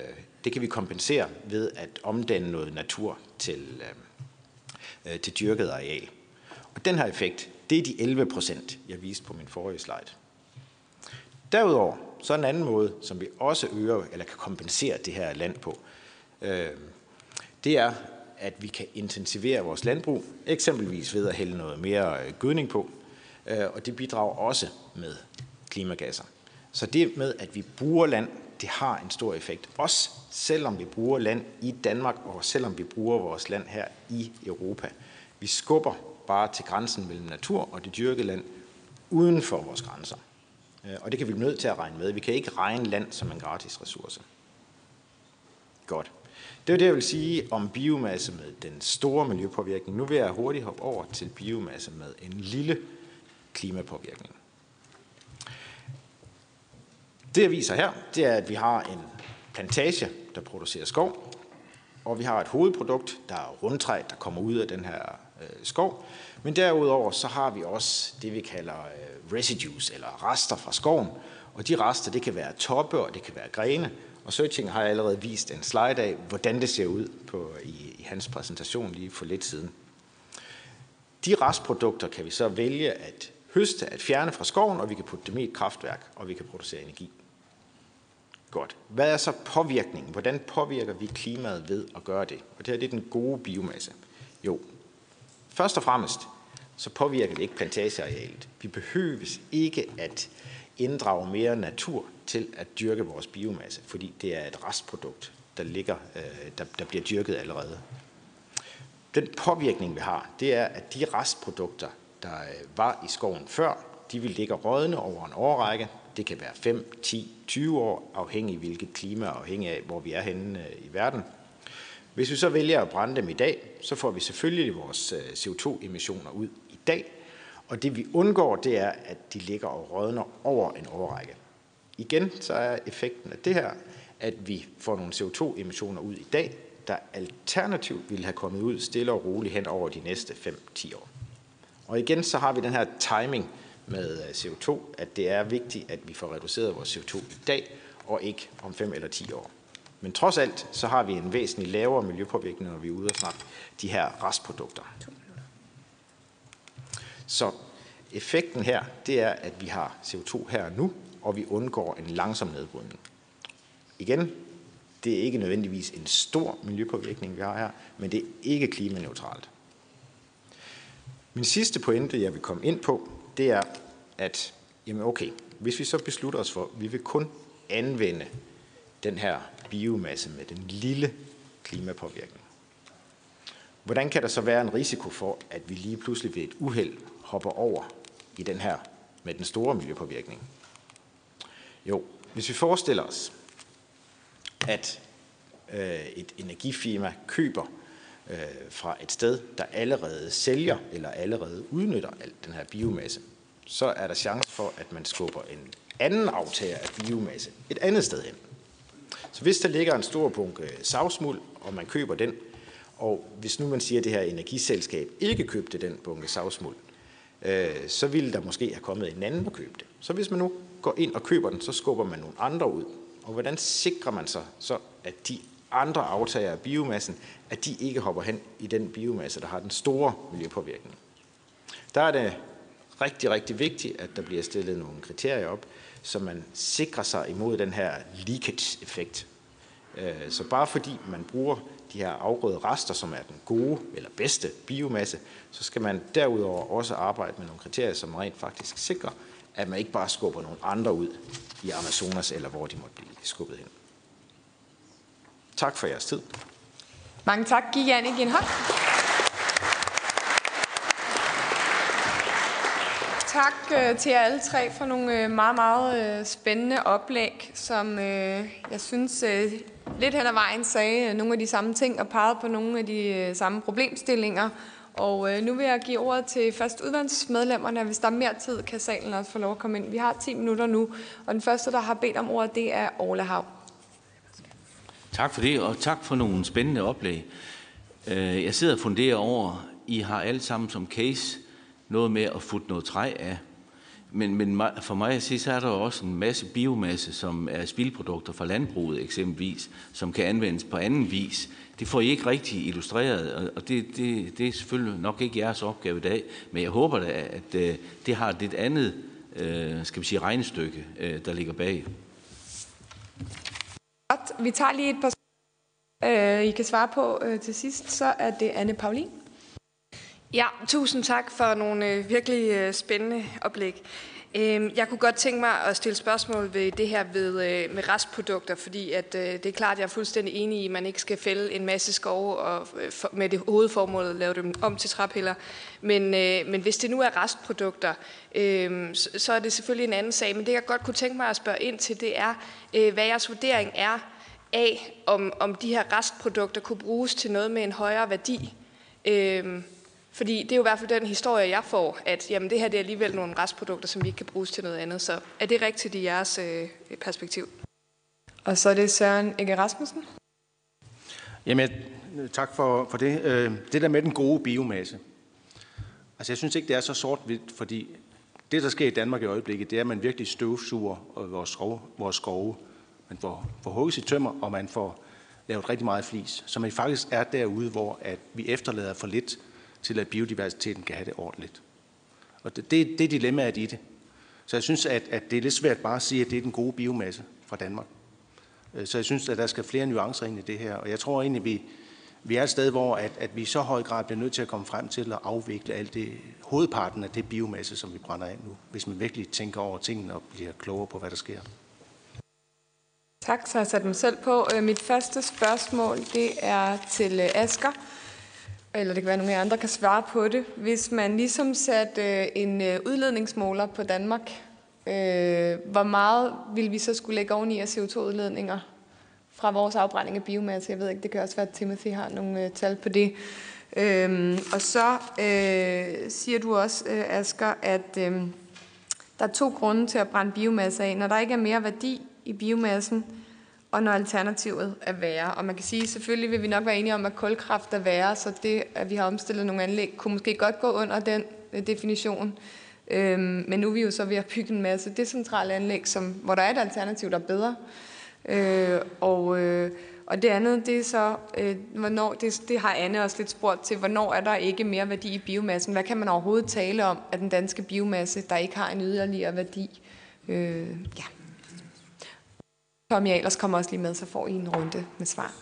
det kan vi kompensere ved at omdanne noget natur til, øh, øh til dyrket areal. Og den her effekt, det er de 11 procent, jeg viste på min forrige slide. Derudover, så er en anden måde, som vi også øger, eller kan kompensere det her land på, øh, det er, at vi kan intensivere vores landbrug, eksempelvis ved at hælde noget mere øh, gødning på, og det bidrager også med klimagasser. Så det med, at vi bruger land, det har en stor effekt. Også selvom vi bruger land i Danmark, og selvom vi bruger vores land her i Europa. Vi skubber bare til grænsen mellem natur og det dyrkede land uden for vores grænser. Øh, og det kan vi blive nødt til at regne med. Vi kan ikke regne land som en gratis ressource. Godt. Det er det, jeg vil sige om biomasse med den store miljøpåvirkning. Nu vil jeg hurtigt hoppe over til biomasse med en lille klimapåvirkning. Det jeg viser her, det er, at vi har en plantage, der producerer skov, og vi har et hovedprodukt, der er rundtræ, der kommer ud af den her øh, skov. Men derudover så har vi også det, vi kalder øh, residues, eller rester fra skoven. Og de rester, det kan være toppe, og det kan være grene. Og Searching har allerede vist en slide af, hvordan det ser ud på, i, i hans præsentation lige for lidt siden. De restprodukter kan vi så vælge at høste, at fjerne fra skoven, og vi kan putte dem i et kraftværk, og vi kan producere energi. Godt. Hvad er så påvirkningen? Hvordan påvirker vi klimaet ved at gøre det? Og det her det er den gode biomasse. Jo, først og fremmest, så påvirker det ikke plantagearealet. Vi behøves ikke at inddrage mere natur til at dyrke vores biomasse, fordi det er et restprodukt, der, ligger, øh, der, der bliver dyrket allerede. Den påvirkning, vi har, det er, at de restprodukter, der øh, var i skoven før, de vil ligge rådne over en årrække. Det kan være 5, 10, 20 år, afhængig af hvilket klima, afhængig af hvor vi er henne øh, i verden. Hvis vi så vælger at brænde dem i dag, så får vi selvfølgelig vores øh, CO2-emissioner ud i dag, og det vi undgår, det er, at de ligger og rådner over en årrække. Igen så er effekten af det her, at vi får nogle CO2-emissioner ud i dag, der alternativt ville have kommet ud stille og roligt hen over de næste 5-10 år. Og igen så har vi den her timing med øh, CO2, at det er vigtigt, at vi får reduceret vores CO2 i dag, og ikke om 5 eller 10 år. Men trods alt, så har vi en væsentlig lavere miljøpåvirkning, når vi er ude og snakke de her restprodukter. Så effekten her, det er, at vi har CO2 her nu, og vi undgår en langsom nedbrydning. Igen, det er ikke nødvendigvis en stor miljøpåvirkning, vi har her, men det er ikke klimaneutralt. Min sidste pointe, jeg vil komme ind på, det er, at jamen okay, hvis vi så beslutter os for, at vi vil kun anvende den her biomasse med den lille klimapåvirkning. Hvordan kan der så være en risiko for, at vi lige pludselig ved et uheld hopper over i den her med den store miljøpåvirkning? Jo, hvis vi forestiller os, at øh, et energifirma køber øh, fra et sted, der allerede sælger eller allerede udnytter al den her biomasse, så er der chance for, at man skubber en anden aftager af biomasse et andet sted hen. Så hvis der ligger en stor bunke øh, savsmuld, og man køber den, og hvis nu man siger, at det her energiselskab ikke købte den bunke savsmuld, øh, så ville der måske have kommet en anden og købe det. Så hvis man nu går ind og køber den, så skubber man nogle andre ud. Og hvordan sikrer man sig så, at de andre aftager af biomassen, at de ikke hopper hen i den biomasse, der har den store miljøpåvirkning? Der er det rigtig, rigtig vigtigt, at der bliver stillet nogle kriterier op, så man sikrer sig imod den her leakage-effekt. Øh, så bare fordi man bruger de her afgrøde rester, som er den gode eller bedste biomasse, så skal man derudover også arbejde med nogle kriterier, som rent faktisk sikrer, at man ikke bare skubber nogle andre ud i Amazonas, eller hvor de måtte blive skubbet hen. Tak for jeres tid. Mange tak. Giv Jannik en hånd. Tak øh, til jer alle tre for nogle øh, meget, meget øh, spændende oplæg, som øh, jeg synes øh, lidt hen ad vejen sagde øh, nogle af de samme ting og pegede på nogle af de øh, samme problemstillinger. Og øh, nu vil jeg give ordet til først udvalgsmedlemmerne. Hvis der er mere tid, kan salen også få lov at komme ind. Vi har 10 minutter nu, og den første, der har bedt om ordet, det er Ole Hav. Tak for det, og tak for nogle spændende oplæg. Øh, jeg sidder og funderer over, I har alle sammen som case noget med at få noget træ af. Men, men for mig at se, så er der også en masse biomasse, som er spildprodukter fra landbruget eksempelvis, som kan anvendes på anden vis. Det får I ikke rigtig illustreret, og det, det, det er selvfølgelig nok ikke jeres opgave i dag, men jeg håber da, at øh, det har et lidt andet øh, skal vi sige, regnestykke, der ligger bag. Godt. Vi tager lige et par øh, I kan svare på øh, til sidst, så er det Anne Paulin. Ja, tusind tak for nogle øh, virkelig øh, spændende oplæg. Øh, jeg kunne godt tænke mig at stille spørgsmål ved det her ved, øh, med restprodukter, fordi at, øh, det er klart, at jeg er fuldstændig enig i, at man ikke skal fælde en masse skove og øh, med det hovedformål at lave dem om til træpiller. Men, men hvis det nu er restprodukter, øhm, så, er det selvfølgelig en anden sag. Men det jeg godt kunne tænke mig at spørge ind til, det er, hvad jeres vurdering er af, om, om de her restprodukter kunne bruges til noget med en højere værdi. Øh, fordi det er jo i hvert fald den historie, jeg får, at jamen, det her det er alligevel nogle restprodukter, som vi ikke kan bruges til noget andet. Så er det rigtigt i jeres øh, perspektiv? Og så er det Søren Ege Rasmussen. Jamen, tak for, for det. Øh, det der med den gode biomasse. Altså, jeg synes ikke, det er så sort-hvidt, fordi det, der sker i Danmark i øjeblikket, det er, at man virkelig støvsuger vores, skov, vores skove. Man får, får hugget sit tømmer, og man får lavet rigtig meget flis. Så man faktisk er derude, hvor at vi efterlader for lidt til at biodiversiteten kan have det ordentligt. Og det, det, det er dilemmaet i det. Så jeg synes, at, at det er lidt svært bare at sige, at det er den gode biomasse fra Danmark. Øh, så jeg synes, at der skal flere nuancer ind i det her. Og jeg tror egentlig, at vi, vi er et sted, hvor at, at vi i så høj grad bliver nødt til at komme frem til at afvikle alt det, hovedparten af det biomasse, som vi brænder af nu, hvis man virkelig tænker over tingene og bliver klogere på, hvad der sker. Tak, så jeg sat mig selv på. Øh, mit første spørgsmål, det er til øh, Asker eller det kan være, at nogle af andre kan svare på det. Hvis man ligesom satte øh, en øh, udledningsmåler på Danmark, øh, hvor meget vil vi så skulle lægge oveni af CO2-udledninger fra vores afbrænding af biomasse? Jeg ved ikke, det kan også være, at Timothy har nogle øh, tal på det. Øhm, og så øh, siger du også, øh, Asger, at øh, der er to grunde til at brænde biomasse af. Når der ikke er mere værdi i biomassen, og når alternativet er værre. Og man kan sige, selvfølgelig vil vi nok være enige om, at kulkraft er værre, så det, at vi har omstillet nogle anlæg, kunne måske godt gå under den øh, definition. Øhm, men nu er vi jo så ved at bygge en masse decentrale anlæg, som, hvor der er et alternativ, der er bedre. Øh, og, øh, og det andet, det er så, øh, hvornår, det, det har Anne også lidt spurgt til, hvornår er der ikke mere værdi i biomassen? Hvad kan man overhovedet tale om af den danske biomasse, der ikke har en yderligere værdi? Øh, ja. Tommy Ahlers kommer også lige med, så får I en runde med svar.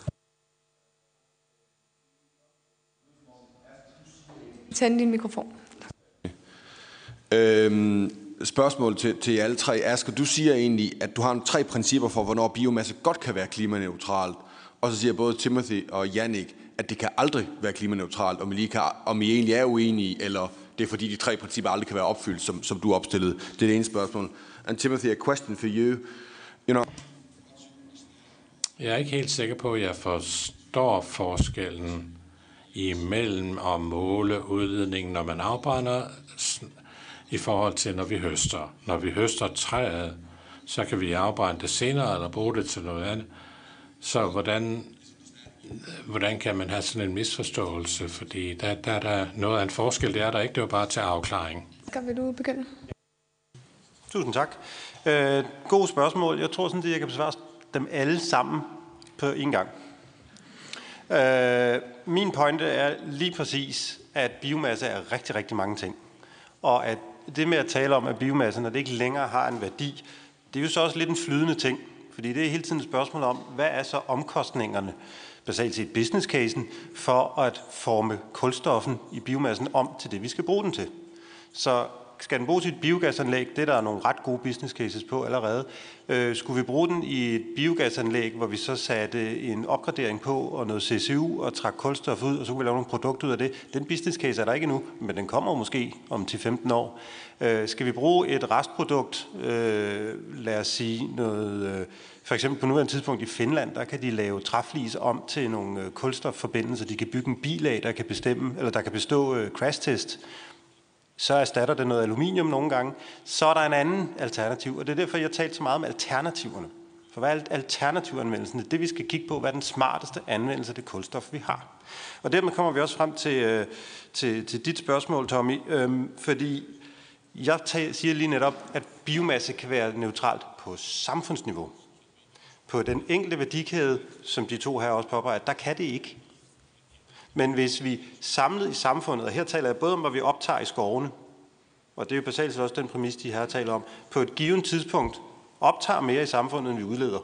Tænd din mikrofon. Øhm, spørgsmål til, til alle tre. Asger, du siger egentlig, at du har tre principper for, hvornår biomasse godt kan være klimaneutralt. Og så siger både Timothy og Jannik, at det kan aldrig være klimaneutralt, om I, lige kan, om I egentlig er uenige, eller det er fordi de tre principper aldrig kan være opfyldt, som, som du opstillede. Det er det ene spørgsmål. And Timothy, a question for you. You know, jeg er ikke helt sikker på, at jeg forstår forskellen imellem at måle udledningen, når man afbrænder, i forhold til, når vi høster. Når vi høster træet, så kan vi afbrænde det senere, eller bruge det til noget andet. Så hvordan, hvordan kan man have sådan en misforståelse? Fordi der, der, der er noget af en forskel, det er der ikke. Det var bare til afklaring. Skal vi du begynde? Tusind tak. Øh, god spørgsmål. Jeg tror sådan, at jeg kan besvare dem alle sammen på en gang. Øh, min pointe er lige præcis, at biomasse er rigtig, rigtig mange ting. Og at det med at tale om, at biomasse, når det ikke længere har en værdi, det er jo så også lidt en flydende ting. Fordi det er hele tiden et spørgsmål om, hvad er så omkostningerne, basalt set business casen, for at forme kulstoffen i biomassen om til det, vi skal bruge den til. Så skal den bruges i et biogasanlæg? Det er der nogle ret gode business cases på allerede. Øh, skulle vi bruge den i et biogasanlæg, hvor vi så satte en opgradering på og noget CCU og trak kulstof ud, og så kunne vi lave nogle produkter ud af det? Den business case er der ikke nu, men den kommer måske om 10-15 år. Øh, skal vi bruge et restprodukt, øh, lad os sige noget... Øh, for eksempel på nuværende tidspunkt i Finland, der kan de lave træflis om til nogle øh, kulstofforbindelser. De kan bygge en bil af, der kan bestemme, eller der kan bestå øh, crash test så erstatter det noget aluminium nogle gange. Så er der en anden alternativ, og det er derfor, jeg har talt så meget om alternativerne. For hvad er alternativanvendelsen? Det er det, vi skal kigge på. Hvad er den smarteste anvendelse af det kulstof, vi har? Og dermed kommer vi også frem til, øh, til, til dit spørgsmål, Tommy. Øhm, fordi jeg siger lige netop, at biomasse kan være neutralt på samfundsniveau. På den enkelte værdikæde, som de to her også påpeger, der kan det ikke. Men hvis vi samlet i samfundet, og her taler jeg både om, hvad vi optager i skovene, og det er jo basalt også den præmis, de her taler om, på et givet tidspunkt optager mere i samfundet, end vi udleder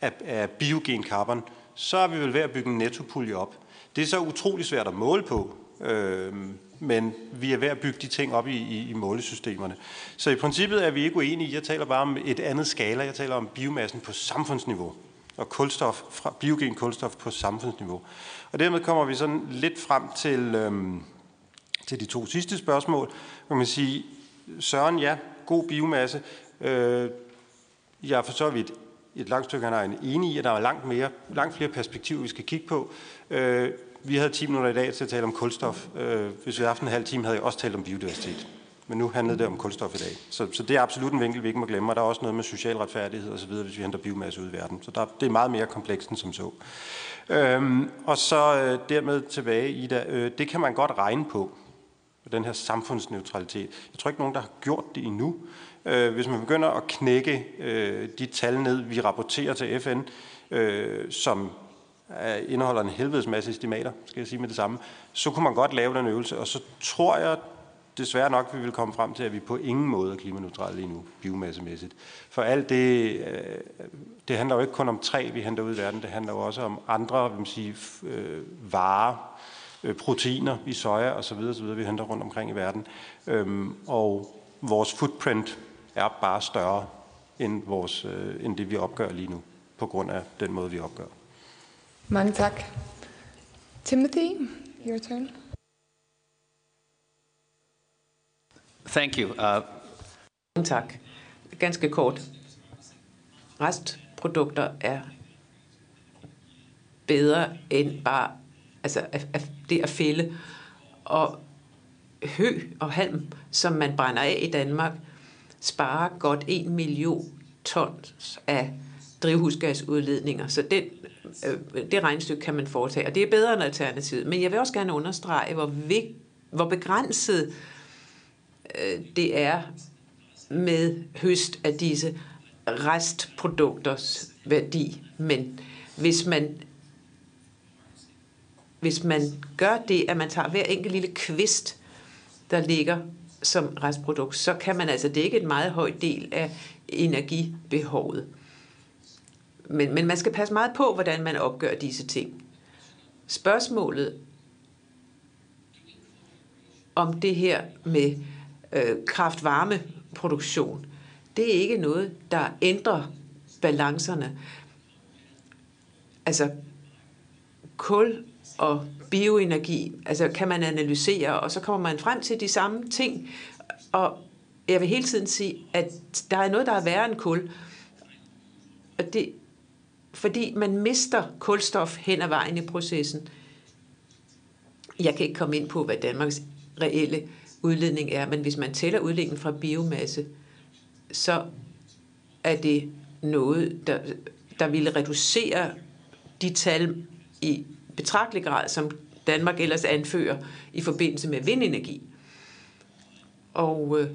af, af biogen carbon, så er vi vel ved at bygge en nettopulje op. Det er så utrolig svært at måle på, øh, men vi er ved at bygge de ting op i, i, i målesystemerne. Så i princippet er vi ikke uenige. Jeg taler bare om et andet skala. Jeg taler om biomassen på samfundsniveau og kulstof, fra, biogen kulstof på samfundsniveau. Og dermed kommer vi sådan lidt frem til, øhm, til de to sidste spørgsmål. Kan man sige, Søren, ja, god biomasse. Øh, jeg er for så vidt et langt stykke han enig i, at der er langt, mere, langt flere perspektiver, vi skal kigge på. Øh, vi havde 10 minutter i dag til at tale om kulstof. Øh, hvis vi havde haft en halv time, havde jeg også talt om biodiversitet. Men nu handlede det om kulstof i dag. Så, så det er absolut en vinkel, vi ikke må glemme. Og der er også noget med social retfærdighed osv., hvis vi henter biomasse ud i verden. Så der, det er meget mere komplekst end som så. Øhm, og så øh, dermed tilbage, Ida. Øh, det kan man godt regne på, den her samfundsneutralitet. Jeg tror ikke, nogen, der har gjort det endnu. Øh, hvis man begynder at knække øh, de tal ned, vi rapporterer til FN, øh, som er, indeholder en helvedes masse estimater, skal jeg sige med det samme, så kunne man godt lave den øvelse, og så tror jeg desværre nok, vi vil komme frem til, at vi på ingen måde er klimaneutrale lige nu, biomassemæssigt. For alt det, øh, det handler jo ikke kun om træ, vi henter ud i verden, det handler jo også om andre vil man sige, øh, varer, øh, proteiner i soja osv., osv., vi henter rundt omkring i verden. Øhm, og vores footprint er bare større end, vores, end det, vi opgør lige nu, på grund af den måde, vi opgør. Mange tak. Timothy, your turn. Thank you. Uh... Tak. Ganske kort produkter er bedre end bare altså, at, at det at fælde. Og hø og halm, som man brænder af i Danmark, sparer godt 1 million tons af drivhusgasudledninger. Så den, øh, det regnstykke kan man foretage, og det er bedre end alternativet. Men jeg vil også gerne understrege, hvor, vigt, hvor begrænset øh, det er med høst af disse restprodukters værdi. Men hvis man hvis man gør det, at man tager hver enkelt lille kvist, der ligger som restprodukt, så kan man altså dække en meget høj del af energibehovet. Men, men man skal passe meget på, hvordan man opgør disse ting. Spørgsmålet om det her med øh, kraft-varme-produktion, det er ikke noget, der ændrer balancerne. Altså, kul og bioenergi, altså kan man analysere, og så kommer man frem til de samme ting. Og jeg vil hele tiden sige, at der er noget, der er værre end kul. Og det, fordi man mister kulstof hen ad vejen i processen. Jeg kan ikke komme ind på, hvad Danmarks reelle udledning er, men hvis man tæller udledningen fra biomasse, så er det noget, der, der ville reducere de tal i betragtelig grad, som Danmark ellers anfører i forbindelse med vindenergi. Og øh,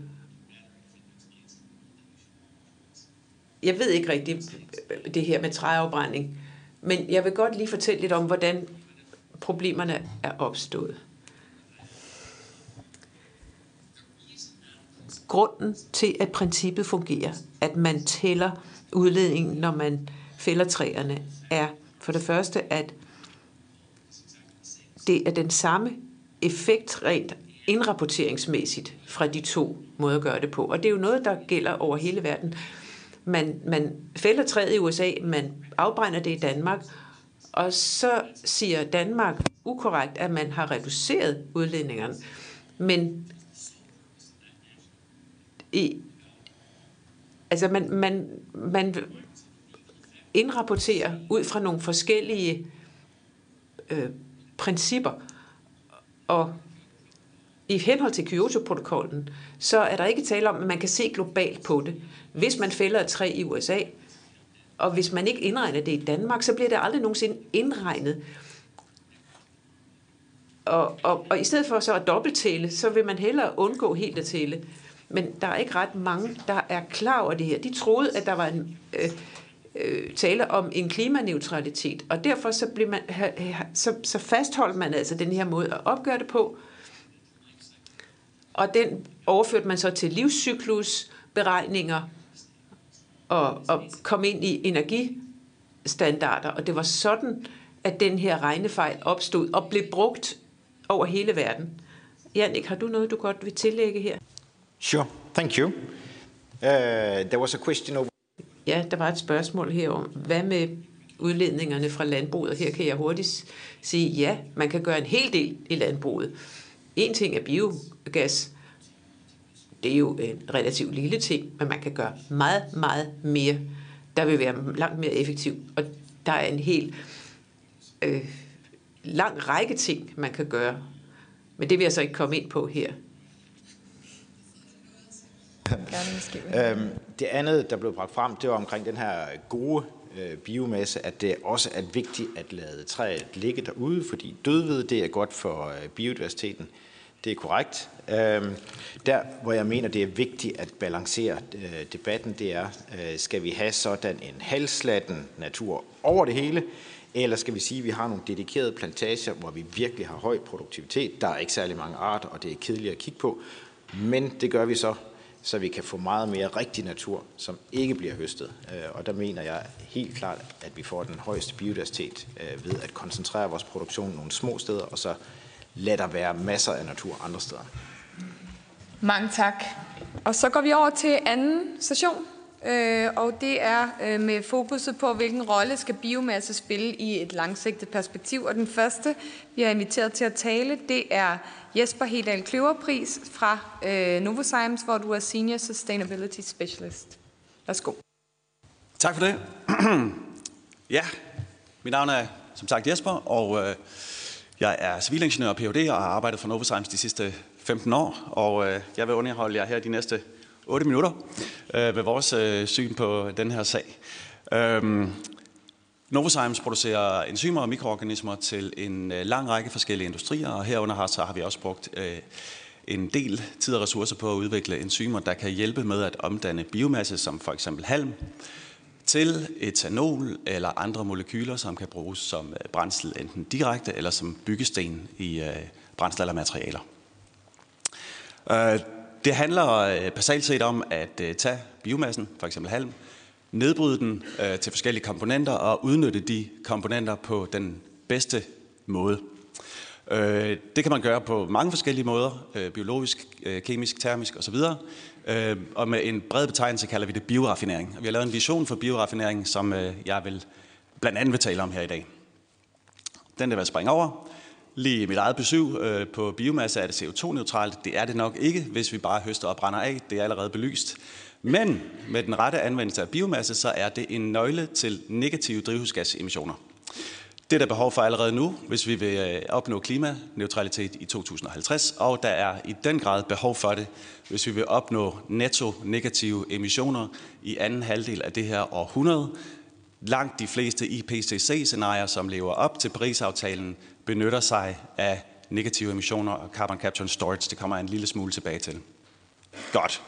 jeg ved ikke rigtigt øh, det her med træafbrænding, men jeg vil godt lige fortælle lidt om, hvordan problemerne er opstået. Grunden til, at princippet fungerer, at man tæller udledningen, når man fælder træerne, er for det første, at det er den samme effekt rent indrapporteringsmæssigt fra de to måder at gøre det på. Og det er jo noget, der gælder over hele verden. Man, man fælder træet i USA, man afbrænder det i Danmark, og så siger Danmark ukorrekt, at man har reduceret udledningerne. Men i, altså man, man, man indrapporterer ud fra nogle forskellige øh, principper. Og i henhold til Kyoto-protokollen, så er der ikke tale om, at man kan se globalt på det. Hvis man fælder et træ i USA, og hvis man ikke indregner det i Danmark, så bliver det aldrig nogensinde indregnet. Og, og, og i stedet for så at dobbelttæle, så vil man hellere undgå helt at tælle. Men der er ikke ret mange, der er klar over det her. De troede, at der var en øh, øh, tale om en klimaneutralitet, og derfor så, blev man, så, så fastholdt man altså den her måde at opgøre det på, og den overførte man så til livscyklusberegninger og, og kom ind i energistandarder, og det var sådan, at den her regnefejl opstod og blev brugt over hele verden. Jannik, har du noget, du godt vil tillægge her? Sure, thank you. Uh, there was a question over... Ja, der var et spørgsmål her om, hvad med udledningerne fra landbruget? Her kan jeg hurtigt sige, ja, man kan gøre en hel del i landbruget. En ting er biogas. Det er jo en relativt lille ting, men man kan gøre meget, meget mere. Der vil være langt mere effektiv. Og der er en helt øh, lang række ting, man kan gøre. Men det vil jeg så ikke komme ind på her øhm, det andet, der blev bragt frem, det var omkring den her gode øh, biomasse, at det også er vigtigt at lade træet ligge derude, fordi dødved, det er godt for øh, biodiversiteten. Det er korrekt. Øhm, der, hvor jeg mener, det er vigtigt at balancere øh, debatten, det er, øh, skal vi have sådan en halslatten natur over det hele, eller skal vi sige, at vi har nogle dedikerede plantager, hvor vi virkelig har høj produktivitet. Der er ikke særlig mange arter, og det er kedeligt at kigge på. Men det gør vi så, så vi kan få meget mere rigtig natur, som ikke bliver høstet. Øh, og der mener jeg helt klart, at vi får den højeste biodiversitet øh, ved at koncentrere vores produktion nogle små steder, og så lade der være masser af natur andre steder. Mange tak. Og så går vi over til anden session, øh, og det er med fokuset på, hvilken rolle skal biomasse spille i et langsigtet perspektiv. Og den første, vi har inviteret til at tale, det er Jesper Hedal Kløverpris fra øh, Novozymes, hvor du er Senior Sustainability Specialist. Værsgo. Tak for det. ja, mit navn er som sagt Jesper, og øh, jeg er civilingeniør og Ph.D. og har arbejdet for Novozymes de sidste 15 år, og øh, jeg vil underholde jer her de næste 8 minutter øh, ved vores øh, syn på den her sag. Øh, Novozymes producerer enzymer og mikroorganismer til en øh, lang række forskellige industrier, og herunder har, så har vi også brugt øh, en del tid og ressourcer på at udvikle enzymer, der kan hjælpe med at omdanne biomasse, som for eksempel halm, til etanol eller andre molekyler, som kan bruges som øh, brændsel enten direkte eller som byggesten i øh, brændsel eller materialer. Øh, det handler øh, basalt set om at tage biomassen, for eksempel halm, nedbryde den øh, til forskellige komponenter og udnytte de komponenter på den bedste måde. Øh, det kan man gøre på mange forskellige måder, øh, biologisk, øh, kemisk, termisk osv. Øh, og med en bred betegnelse kalder vi det bioraffinering. Og Vi har lavet en vision for bioraffinering, som øh, jeg vil blandt andet vil tale om her i dag. Den vil jeg springe over. Lige mit eget besøg øh, på biomasse er det CO2-neutralt. Det er det nok ikke, hvis vi bare høster og brænder af. Det er allerede belyst. Men med den rette anvendelse af biomasse, så er det en nøgle til negative drivhusgasemissioner. Det er der behov for allerede nu, hvis vi vil øh, opnå klimaneutralitet i 2050, og der er i den grad behov for det, hvis vi vil opnå netto negative emissioner i anden halvdel af det her århundrede. Langt de fleste IPCC-scenarier, som lever op til Paris-aftalen, benytter sig af negative emissioner og carbon capture and storage. Det kommer jeg en lille smule tilbage til. Godt.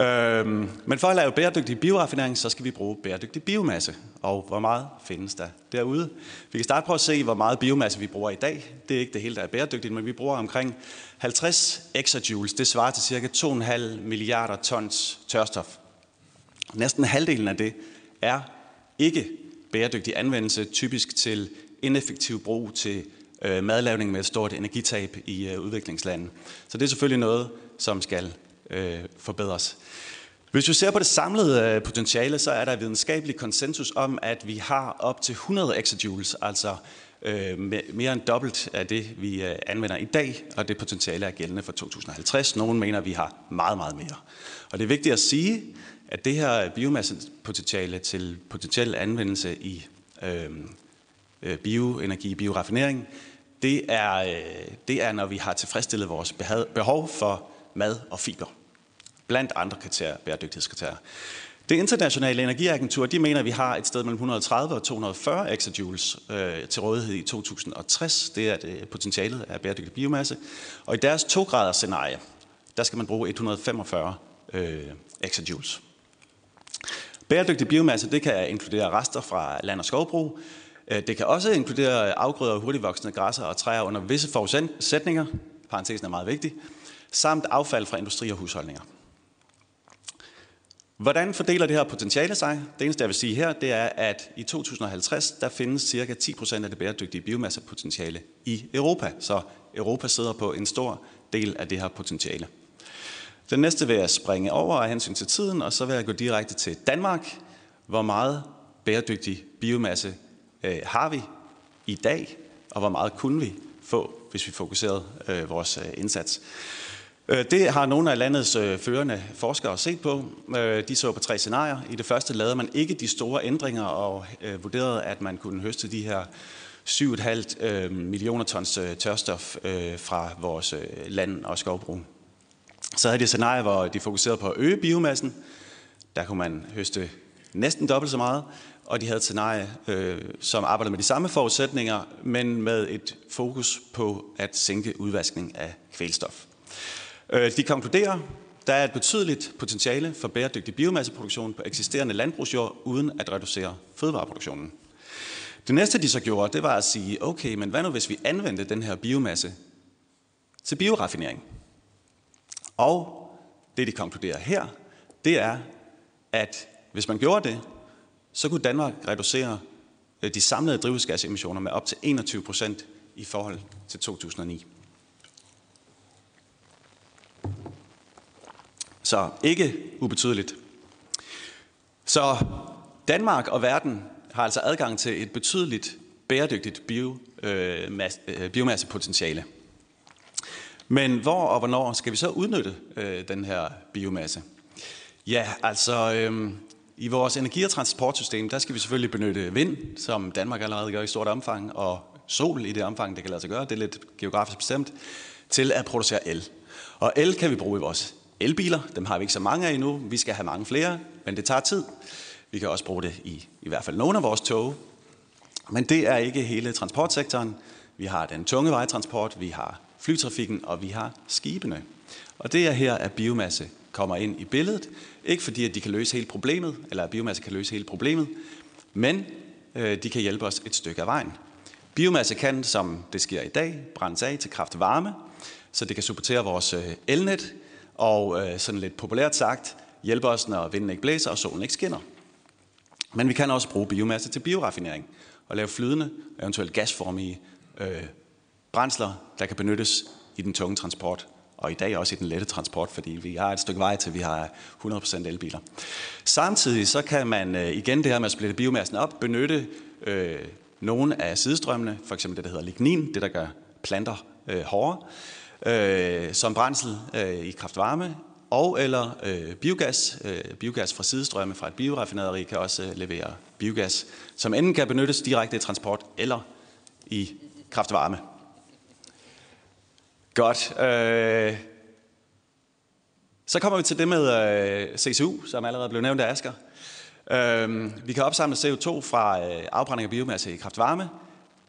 Øhm, men for at lave bæredygtig bioraffinering, så skal vi bruge bæredygtig biomasse. Og hvor meget findes der derude? Vi kan starte på at se, hvor meget biomasse vi bruger i dag. Det er ikke det hele, der er bæredygtigt, men vi bruger omkring 50 exajoules. Det svarer til cirka 2,5 milliarder tons tørstof. Næsten halvdelen af det er ikke bæredygtig anvendelse, typisk til ineffektiv brug til øh, madlavning med et stort energitab i øh. Så det er selvfølgelig noget, som skal øh, forbedres. Hvis vi ser på det samlede øh, potentiale, så er der videnskabelig konsensus om, at vi har op til 100 exajoules, altså øh, mere end dobbelt af det, vi øh, anvender i dag, og det potentiale er gældende for 2050. Nogle mener, at vi har meget, meget mere. Og det er vigtigt at sige, at det her biomassepotentiale til potentiel anvendelse i øh, øh bioenergi, bioraffinering, det er, øh, det er, når vi har tilfredsstillet vores behov for mad og fiber. Blandt andre kriterier, bæredygtighedskriterier. Det internationale energiagentur, de mener, at vi har et sted mellem 130 og 240 exajoules øh, til rådighed i 2060. Det er det potentialet af bæredygtig biomasse. Og i deres 2 graders scenarie, der skal man bruge 145 øh, exajoules. Bæredygtig biomasse, det kan inkludere rester fra land- og skovbrug. Øh, det kan også inkludere afgrøder, hurtigvoksende græsser og træer under visse forudsætninger. Parentesen er meget vigtig. Samt affald fra industri og husholdninger. Hvordan fordeler det her potentiale sig? Det eneste, jeg vil sige her, det er, at i 2050, der findes ca. 10% af det bæredygtige biomassepotentiale i Europa. Så Europa sidder på en stor del af det her potentiale. Den næste vil jeg springe over af hensyn til tiden, og så vil jeg gå direkte til Danmark. Hvor meget bæredygtig biomasse øh, har vi i dag, og hvor meget kunne vi få, hvis vi fokuserede øh, vores øh, indsats? Øh, det har nogle af landets øh, førende forskere set på. Øh, de så på tre scenarier. I det første lavede man ikke de store ændringer og øh, vurderede, at man kunne høste de her 7,5 millioner tons tørstof fra vores land- og skovbrug. Så havde de et scenarie, hvor de fokuserede på at øge biomassen. Der kunne man høste næsten dobbelt så meget. Og de havde et scenarie, som arbejdede med de samme forudsætninger, men med et fokus på at sænke udvaskning af kvælstof. Øh, de konkluderer, der er et betydeligt potentiale for bæredygtig biomasseproduktion på eksisterende landbrugsjord, uden at reducere fødevareproduktionen. Det næste, de så gjorde, det var at sige, okay, men hvad nu hvis vi anvendte den her biomasse til bioraffinering? Og det, de konkluderer her, det er, at hvis man gjorde det, så kunne Danmark reducere øh, de samlede drivhusgasemissioner med op til 21 procent i forhold til 2009. Så ikke ubetydeligt. Så Danmark og verden har altså adgang til et betydeligt bæredygtigt bio, øh, mas, øh, biomassepotentiale. Men hvor og hvornår skal vi så udnytte øh, den her biomasse? Ja, altså øh, i vores energi- og transportsystem, der skal vi selvfølgelig benytte vind, som Danmark allerede gør i stort omfang, og sol i det omfang, det kan lade sig gøre, det er lidt geografisk bestemt, til at producere el. Og el kan vi bruge i vores elbiler. Dem har vi ikke så mange af endnu. Vi skal have mange flere, men det tager tid. Vi kan også bruge det i i hvert fald nogle af vores tog. Men det er ikke hele transportsektoren. Vi har den tunge vejtransport, vi har flytrafikken, og vi har skibene. Og det er her, at biomasse kommer ind i billedet. Ikke fordi, at de kan løse hele problemet, eller at biomasse kan løse hele problemet, men øh, de kan hjælpe os et stykke af vejen. Biomasse kan, som det sker i dag, brændes af til kraft varme, så det kan supportere vores øh, elnet, og øh, sådan lidt populært sagt, hjælper os, når vinden ikke blæser og solen ikke skinner. Men vi kan også bruge biomasse til bioraffinering og lave flydende, eventuelt gasformige øh, brændsler, der kan benyttes i den tunge transport, og i dag også i den lette transport, fordi vi har et stykke vej til, vi har 100% elbiler. Samtidig så kan man øh, igen det her med at splitte biomassen op, benytte øh, nogle af sidestrømmene, for eksempel det, der hedder lignin, det der gør planter øh, hårdere, øh, som brændsel øh, i kraftvarme, og eller øh, biogas. Øh, biogas fra sidestrømme fra et bioraffinaderi kan også øh, levere biogas, som enten kan benyttes direkte i transport eller i kraftvarme. Godt. Øh, så kommer vi til det med øh, CCU, som allerede blev nævnt af Asger. Øh, vi kan opsamle CO2 fra øh, afbrænding af biomasse i kraftvarme.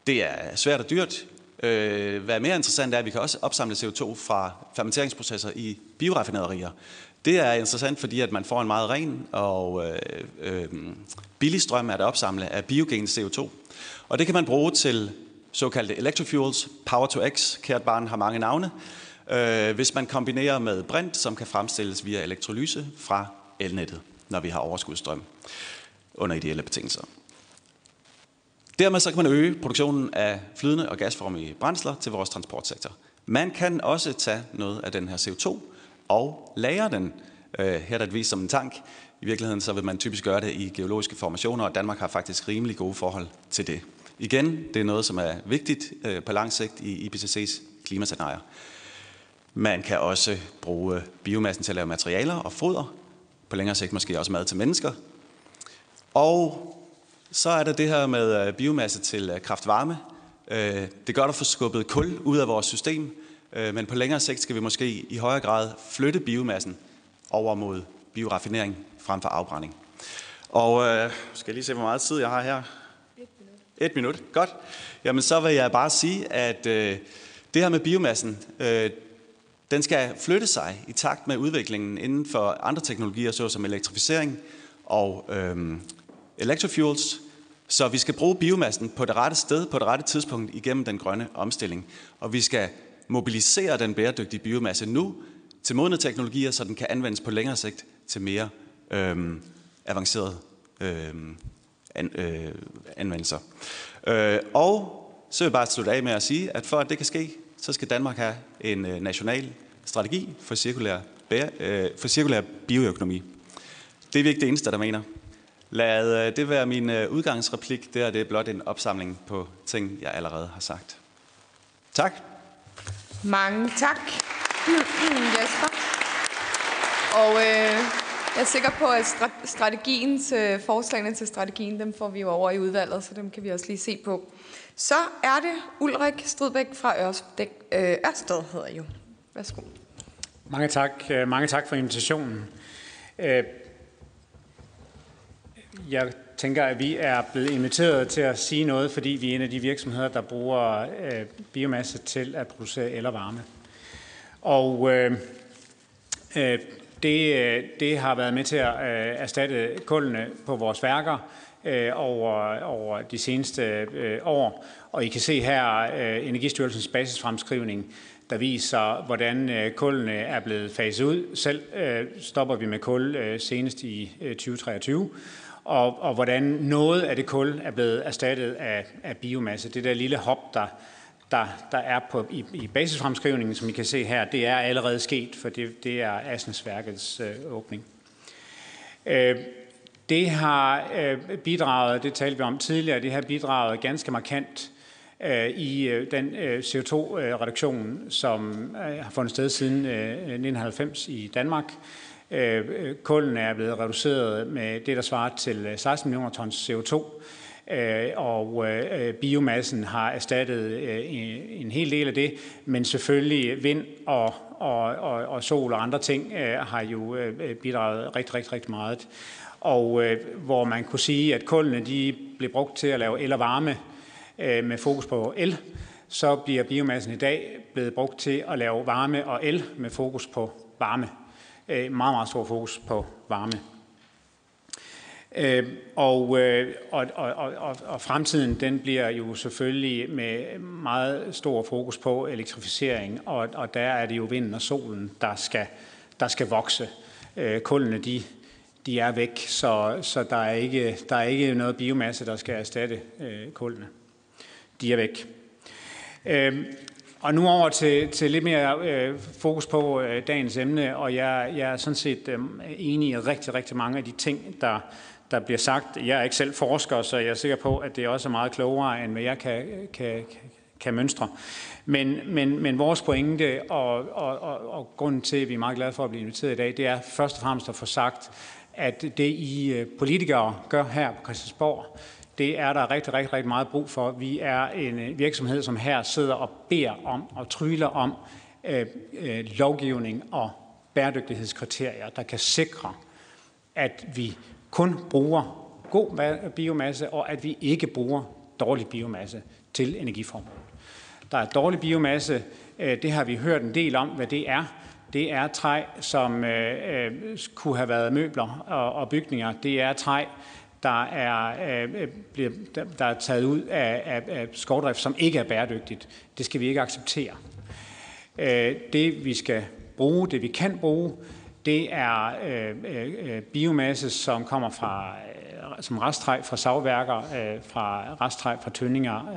Det er svært og dyrt. Øh, hvad mere interessant er, at vi kan også opsamle CO2 fra fermenteringsprocesser i bioraffinaderier. Det er interessant, fordi at man får en meget ren og øh, øh, billig strøm at opsamle af biogen CO2. Og det kan man bruge til såkaldte electrofuels, power to x, kært barn har mange navne, øh, hvis man kombinerer med brint, som kan fremstilles via elektrolyse fra elnettet. når vi har overskudsstrøm under ideelle betingelser. Dermed så kan man øge produktionen af flydende og gasformige brændsler til vores transportsektor. Man kan også tage noget af den her CO2 og lagre den. Øh, her er der et vis som en tank. I virkeligheden så vil man typisk gøre det i geologiske formationer, og Danmark har faktisk rimelig gode forhold til det. Igen, det er noget, som er vigtigt øh, på lang sigt i IPCC's klimascenarier. Man kan også bruge biomassen til at lave materialer og foder. På længere sigt måske også mad til mennesker. Og så er der det her med øh, biomasse til øh, kraftvarme. Øh, det gør at få skubbet kul ud af vores system, men på længere sigt skal vi måske i højere grad flytte biomassen over mod bioraffinering frem for afbrænding. Og øh, skal jeg lige se, hvor meget tid jeg har her? Et minut. Et minut, godt. Jamen så vil jeg bare sige, at øh, det her med biomassen, øh, den skal flytte sig i takt med udviklingen inden for andre teknologier, såsom elektrificering og øh, electrofuels, så vi skal bruge biomassen på det rette sted, på det rette tidspunkt igennem den grønne omstilling. Og vi skal mobilisere den bæredygtige biomasse nu til modne teknologier, så den kan anvendes på længere sigt til mere øh, avancerede øh, an, øh, anvendelser. Øh, og så vil jeg bare slutte af med at sige, at for at det kan ske, så skal Danmark have en øh, national strategi for cirkulær, bære, øh, for cirkulær bioøkonomi. Det er vi ikke det eneste, der mener. Lad øh, det være min øh, udgangsreplik. Det er det blot en opsamling på ting, jeg allerede har sagt. Tak. Mange tak, Jesper. Og øh, jeg er sikker på, at strategiens øh, forslagene til strategien, dem får vi jo over i udvalget, så dem kan vi også lige se på. Så er det Ulrik Stridbæk fra Ørsted, øh, Ørsted hedder jo. Værsgo. Mange tak. Mange tak for invitationen. Jeg tænker, at vi er blevet inviteret til at sige noget, fordi vi er en af de virksomheder, der bruger øh, biomasse til at producere el og varme. Og øh, øh, det, øh, det har været med til at øh, erstatte kullene på vores værker øh, over, over de seneste øh, år. Og I kan se her øh, Energistyrelsens basisfremskrivning, der viser, hvordan øh, kullene er blevet faset ud. Selv øh, stopper vi med kul øh, senest i øh, 2023 og, og hvordan noget af det kul er blevet erstattet af, af biomasse. Det der lille hop, der, der, der er på, i, i basisfremskrivningen, som I kan se her, det er allerede sket, for det, det er Asensværkets øh, åbning. Øh, det har øh, bidraget, det talte vi om tidligere, det har bidraget ganske markant øh, i øh, den øh, CO2-reduktion, øh, som øh, har fundet sted siden øh, 1990 i Danmark. Øh, Øh, øh, kulden er blevet reduceret med det, der svarer til øh, 16 millioner tons CO2, og biomassen har erstattet en hel del af det, men selvfølgelig vind og, og, og, og sol og andre ting har jo bidraget rigtig, rigtig, rigtig meget. Og hvor man kunne sige, at kullene de blev brugt til at lave el og varme med fokus på el, så bliver biomassen i dag blevet brugt til at lave varme og el med fokus på varme. Øh, meget, meget stor fokus på varme. Øh, og, øh, og, og, og, og fremtiden den bliver jo selvfølgelig med meget stor fokus på elektrificering, og, og der er det jo vinden og solen, der skal, der skal vokse. Øh, kullene, de, de er væk, så, så der, er ikke, der er ikke noget biomasse, der skal erstatte øh, kullene. De er væk. Øh, og nu over til, til lidt mere øh, fokus på øh, dagens emne, og jeg, jeg er sådan set øh, enig i rigtig, rigtig mange af de ting, der, der bliver sagt. Jeg er ikke selv forsker, så jeg er sikker på, at det også er meget klogere, end hvad jeg kan, kan, kan mønstre. Men, men, men vores pointe og, og, og, og grunden til, at vi er meget glade for at blive inviteret i dag, det er først og fremmest at få sagt, at det I øh, politikere gør her på Christiansborg, det er der rigtig, rigtig, rigtig meget brug for. Vi er en øh, virksomhed, som her sidder og beder om og tryller om øh, øh, lovgivning og bæredygtighedskriterier, der kan sikre, at vi kun bruger god biomasse, og at vi ikke bruger dårlig biomasse til energiformål. Der er dårlig biomasse, øh, det har vi hørt en del om, hvad det er. Det er træ, som øh, øh kunne have været møbler og, og bygninger. Det er træ, der er, øh, øh, bliver, der er taget ud af, af, af skovdrift, som ikke er bæredygtigt. Det skal vi ikke acceptere. Øh, det vi skal bruge, det vi kan bruge, Det er øh, biomasse, som kommer fra som resttræ fra savværker, øh, fra resttræ fra tøndinger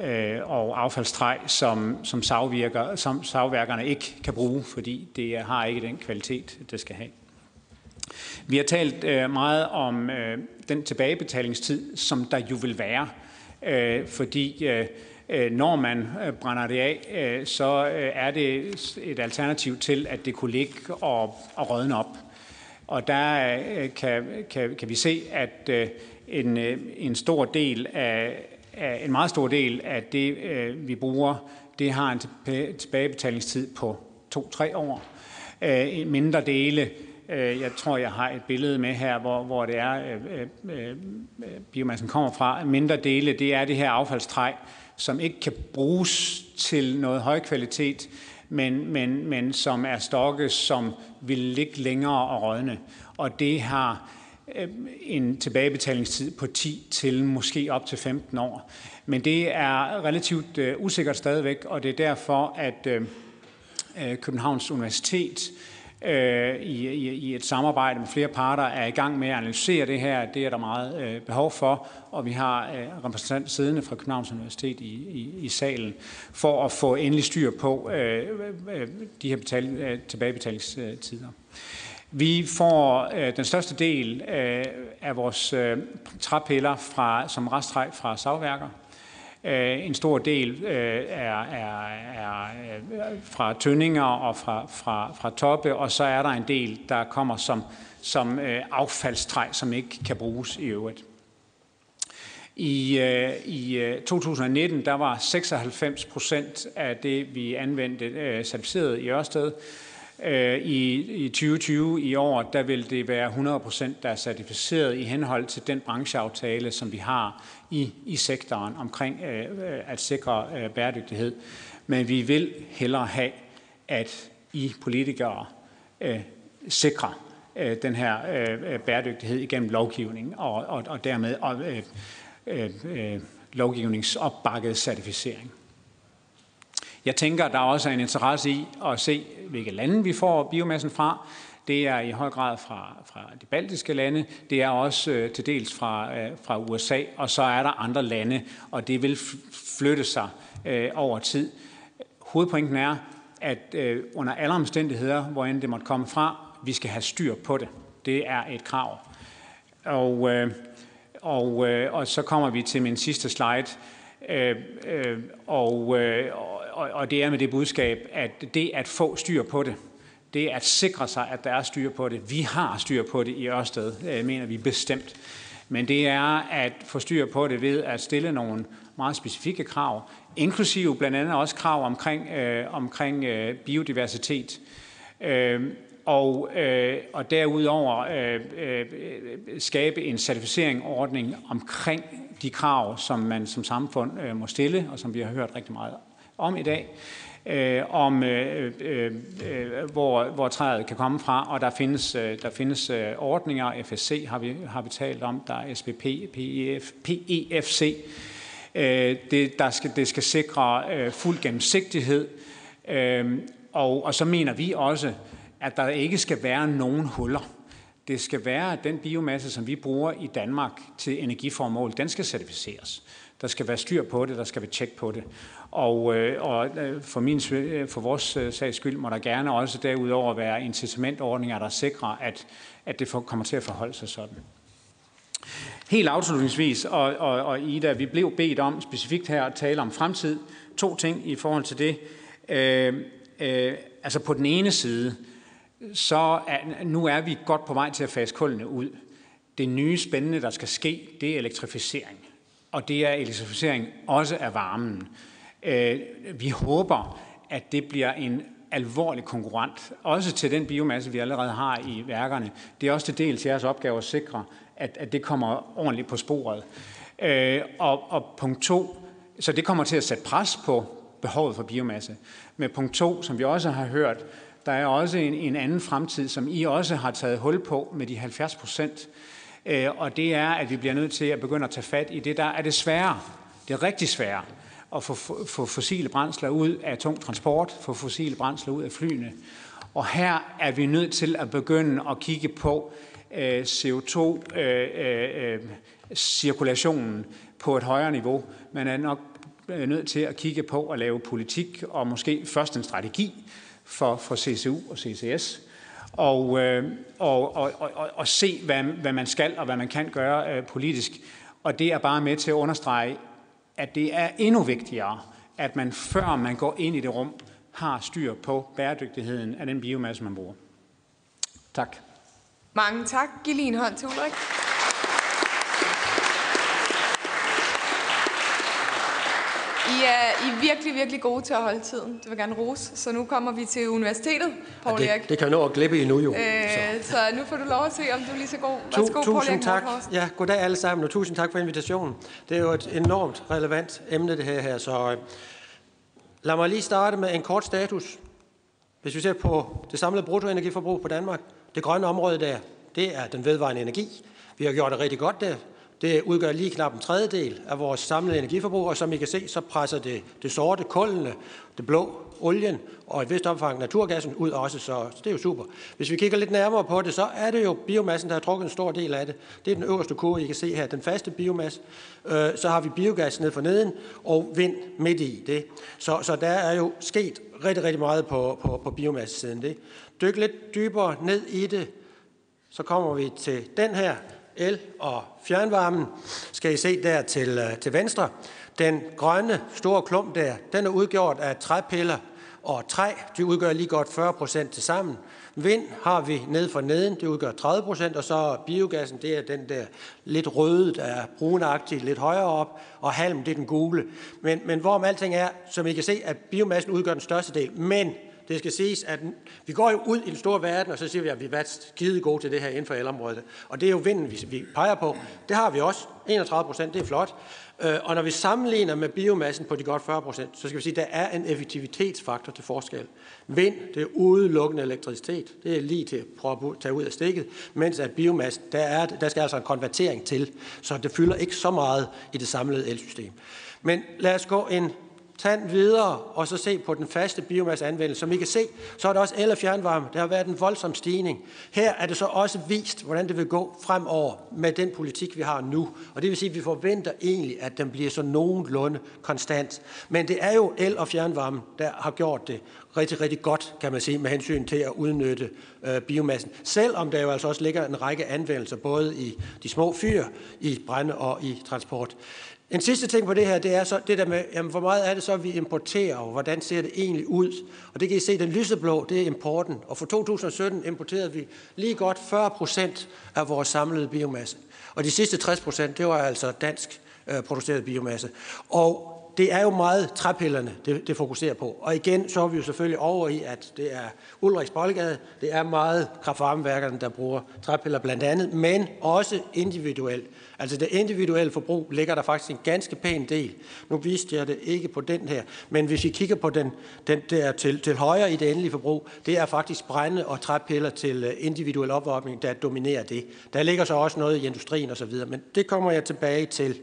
øh, og affaldstræ, som, som, savvirker, som savværkerne ikke kan bruge, fordi det har ikke den kvalitet, det skal have. Vi har talt øh, meget om øh, den tilbagebetalingstid, som der jo vil være, øh, fordi øh, øh når man øh, brænder det af, øh, så øh, er det et alternativ til, at det kunne ligge og, og rådne op. Og der øh, kan, kan, kan vi se, at øh, en, øh, en stor del af, af en meget stor del af det, øh, vi bruger, det har en tilbagebetalingstid på to-tre år. Øh, mindre dele Øh, jeg tror, jeg har et billede med her, hvor, hvor det er, øh øh, øh, øh, biomassen kommer fra. Mindre dele, det er det her affaldstræ, som ikke kan bruges til noget høj kvalitet, men, men, men som er stokke, som vil ligge længere og rådne. Og det har øh, en tilbagebetalingstid på 10 til måske op til 15 år. Men det er relativt øh, usikkert stadigvæk, og det er derfor, at øh Københavns Universitet øh, øh, i, i, i et samarbejde med flere parter er i gang med at analysere det her. Det er der meget øh, behov for, og vi har øh, repræsentanter siddende fra Københavns Universitet i, i, i salen for at få endelig styr på øh, øh, øh, de her betal, øh, tilbagebetalingstider. Vi får øh, den største del øh, af vores øh, træpiller fra, som resttræ fra savværker. Øh, en stor del øh, er, er, er øh, fra tøndinger og fra, fra, fra toppe, og så er der en del, der kommer som, som affaldstræ, som ikke kan bruges i øvrigt. I, I 2019 der var 96 procent af det, vi anvendte, certificeret i Ørsted. Øh, I, I 2020 i år, der vil det være 100 procent, der er certificeret i henhold til den brancheaftale, som vi har i, i sektoren omkring øh, at sikre øh, bæredygtighed. Men vi vil hellere have, at I politikere øh, sikrer øh, den her øh, øh bæredygtighed igennem lovgivning og, og, og dermed og, øh, øh, øh lovgivningsopbakket certificering. Jeg tænker, der også er en interesse i at se, hvilke lande vi får biomassen fra. Det er i høj grad fra, fra de baltiske lande, det er også øh, til dels fra, øh, fra USA, og så er der andre lande, og det vil flytte sig øh, over tid. Hovedpointen er, at øh, under alle omstændigheder, hvor end det måtte komme fra, vi skal have styr på det. Det er et krav. Og, øh, og, øh, og så kommer vi til min sidste slide, øh, øh, og, øh, og, og det er med det budskab, at det at få styr på det, det er at sikre sig, at der er styr på det. Vi har styr på det i Ørsted, øh, mener vi bestemt. Men det er at få styr på det ved at stille nogle meget specifikke krav, inklusive blandt andet også krav omkring, øh, omkring øh, biodiversitet. Øh, og, øh, og derudover øh, øh, skabe en certificeringsordning omkring de krav, som man som samfund øh, må stille, og som vi har hørt rigtig meget om i dag øh, om øh, øh, øh, hvor, hvor træet kan komme fra, og der findes, øh, der findes øh, ordninger, FSC har vi, har vi talt om, der er SPP, PEF, PEFC, øh, det, der skal, det skal sikre øh, fuld gennemsigtighed, øh, og, og så mener vi også, at der ikke skal være nogen huller. Det skal være, at den biomasse, som vi bruger i Danmark til energiformål, den skal certificeres. Der skal være styr på det, der skal være tjek på det. Og, øh, og øh, for, min, øh, for vores øh, sags skyld må der gerne også derudover være incitamentordninger, der sikrer, at, at det kommer til at forholde sig sådan. Helt afslutningsvis, og, og, og Ida, vi blev bedt om specifikt her at tale om fremtid. To ting i forhold til det. Øh, øh, altså på den ene side, så er, nu er vi godt på vej til at fase kullene ud. Det nye spændende, der skal ske, det er elektrificering. Og det er elektrificering også af varmen. Øh, vi håber, at det bliver en alvorlig konkurrent, også til den biomasse, vi allerede har i værkerne. Det er også til dels jeres opgave at sikre, at, at det kommer ordentligt på sporet. Øh, og, og punkt to, så det kommer til at sætte pres på behovet for biomasse. Men punkt to, som vi også har hørt, der er også en, en anden fremtid, som I også har taget hul på med de 70 procent. Øh, og det er, at vi bliver nødt til at begynde at tage fat i det, der er det svære. Det er rigtig svære at få, få fossile brændsler ud af tung transport, få fossile brændsler ud af flyene. Og her er vi nødt til at begynde at kigge på øh, CO2-cirkulationen øh, øh, øh på et højere niveau. Man er nok øh, nødt til at kigge på at lave politik og måske først en strategi for, for CCU og CCS og, øh, og, og, og, og se, hvad, hvad man skal og hvad man kan gøre øh, politisk. Og det er bare med til at understrege, at det er endnu vigtigere, at man før man går ind i det rum, har styr på bæredygtigheden af den biomasse, man bruger. Tak. Mange tak. Giv lige en hånd til Ulrik. I er, I er virkelig, virkelig gode til at holde tiden. Det vil gerne rose. Så nu kommer vi til universitetet, Paul ja, det, det kan nå at glippe endnu jo. Øh, så. så nu får du lov at se, om du er lige så god. Værsgo, tu, tusind tak. Ja, goddag alle sammen, og tusind tak for invitationen. Det er jo et enormt relevant emne, det her. her så øh, lad mig lige starte med en kort status. Hvis vi ser på det samlede bruttoenergiforbrug på Danmark, det grønne område der, det er den vedvarende energi. Vi har gjort det rigtig godt der. Det udgør lige knap en tredjedel af vores samlede energiforbrug, og som I kan se, så presser det, det sorte, kullene, det blå, olien og et vist omfang naturgassen ud også, så det er jo super. Hvis vi kigger lidt nærmere på det, så er det jo biomassen, der har trukket en stor del af det. Det er den øverste kurve, I kan se her, den faste biomasse. Øh, så har vi biogas ned for neden og vind midt i det. Så, så der er jo sket rigtig, rigtig meget på, på, på biomasse-siden det. Dyk lidt dybere ned i det, så kommer vi til den her el og fjernvarmen, skal I se der til, øh, til venstre. Den grønne store klump der, den er udgjort af træpiller og træ. De udgør lige godt 40 procent til sammen. Vind har vi ned for neden, det udgør 30 procent, og så biogassen, det er den der lidt røde, der er brunagtig, lidt højere op, og halm, det er den gule. Men, men hvorom alting er, som I kan se, at biomassen udgør den største del. Men det skal siges, at vi går jo ud i den store verden, og så siger vi, at vi er skide gode til det her inden for elområdet. Og det er jo vinden, vi peger på. Det har vi også. 31 procent, det er flot. Øh, og når vi sammenligner med biomassen på de godt 40 procent, så skal vi sige, at der er en effektivitetsfaktor til forskel. Vind, det er udelukkende elektricitet. Det er lige til at prøve at tage ud af stikket. Mens at biomasse, der, er, der skal altså en konvertering til. Så det fylder ikke så meget i det samlede elsystem. Men lad os gå en tand videre og så se på den faste biomasseanvendelse. Som I kan se, så er der også el- og fjernvarme. Der har været en voldsom stigning. Her er det så også vist, hvordan det vil gå fremover med den politik, vi har nu. Og det vil sige, at vi forventer egentlig, at den bliver så nogenlunde konstant. Men det er jo el- og fjernvarme, der har gjort det rigtig, rigtig godt, kan man sige, med hensyn til at udnytte øh, biomassen. Selvom der jo altså også ligger en række anvendelser, både i de små fyr, i brænde og i transport. En sidste ting på det her, det er så det der med, jamen, hvor meget er det så, vi importerer, og hvordan ser det egentlig ud? Og det kan I se, den lyseblå, det er importen. Og for 2017 importerede vi lige godt 40 procent af vores samlede biomasse. Og de sidste 60 procent, det var altså dansk øh, produceret biomasse. Og det er jo meget træpillerne, det, det fokuserer på. Og igen, så er vi jo selvfølgelig over i, at det er Ulriks Boldgade, det er meget kraftvarmeværkerne, der bruger træpiller blandt andet, men også individuelt. Altså det individuelle forbrug ligger der faktisk en ganske pæn del. Nu viste jeg det ikke på den her, men hvis vi kigger på den, den der til, til højre i det endelige forbrug, det er faktisk brænde og træpiller til øh, individuel opvarmning, der dominerer det. Der ligger så også noget i industrien osv., men det kommer jeg tilbage til.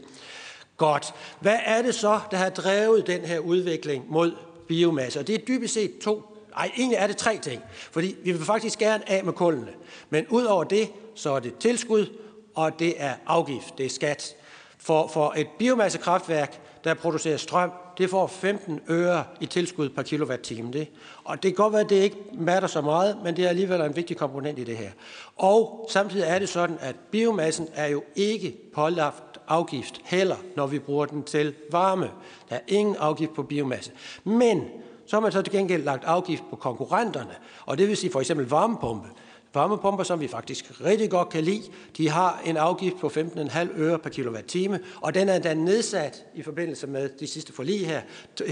Godt. Hvad er det så, der har drevet den her udvikling mod biomasse? Og det er dybest set to ej, egentlig er det tre ting. Fordi vi vil faktisk gerne af med kullene. Men ud over det, så er det tilskud, og det er afgift, det er skat. For, for et biomassekraftværk, der producerer strøm, det får 15 øre i tilskud per kilowatt-time. Det. Og det kan godt være, at det ikke matter så meget, men det er alligevel en vigtig komponent i det her. Og samtidig er det sådan, at biomassen er jo ikke pålagt afgift heller, når vi bruger den til varme. Der er ingen afgift på biomasse. Men så har man så til gengæld lagt afgift på konkurrenterne, og det vil sige for eksempel varmepumpe. Varmepumper, som vi faktisk rigtig godt kan lide, de har en afgift på 15,5 øre per kilowatt-time, og den er da nedsat i forbindelse med de sidste forlig her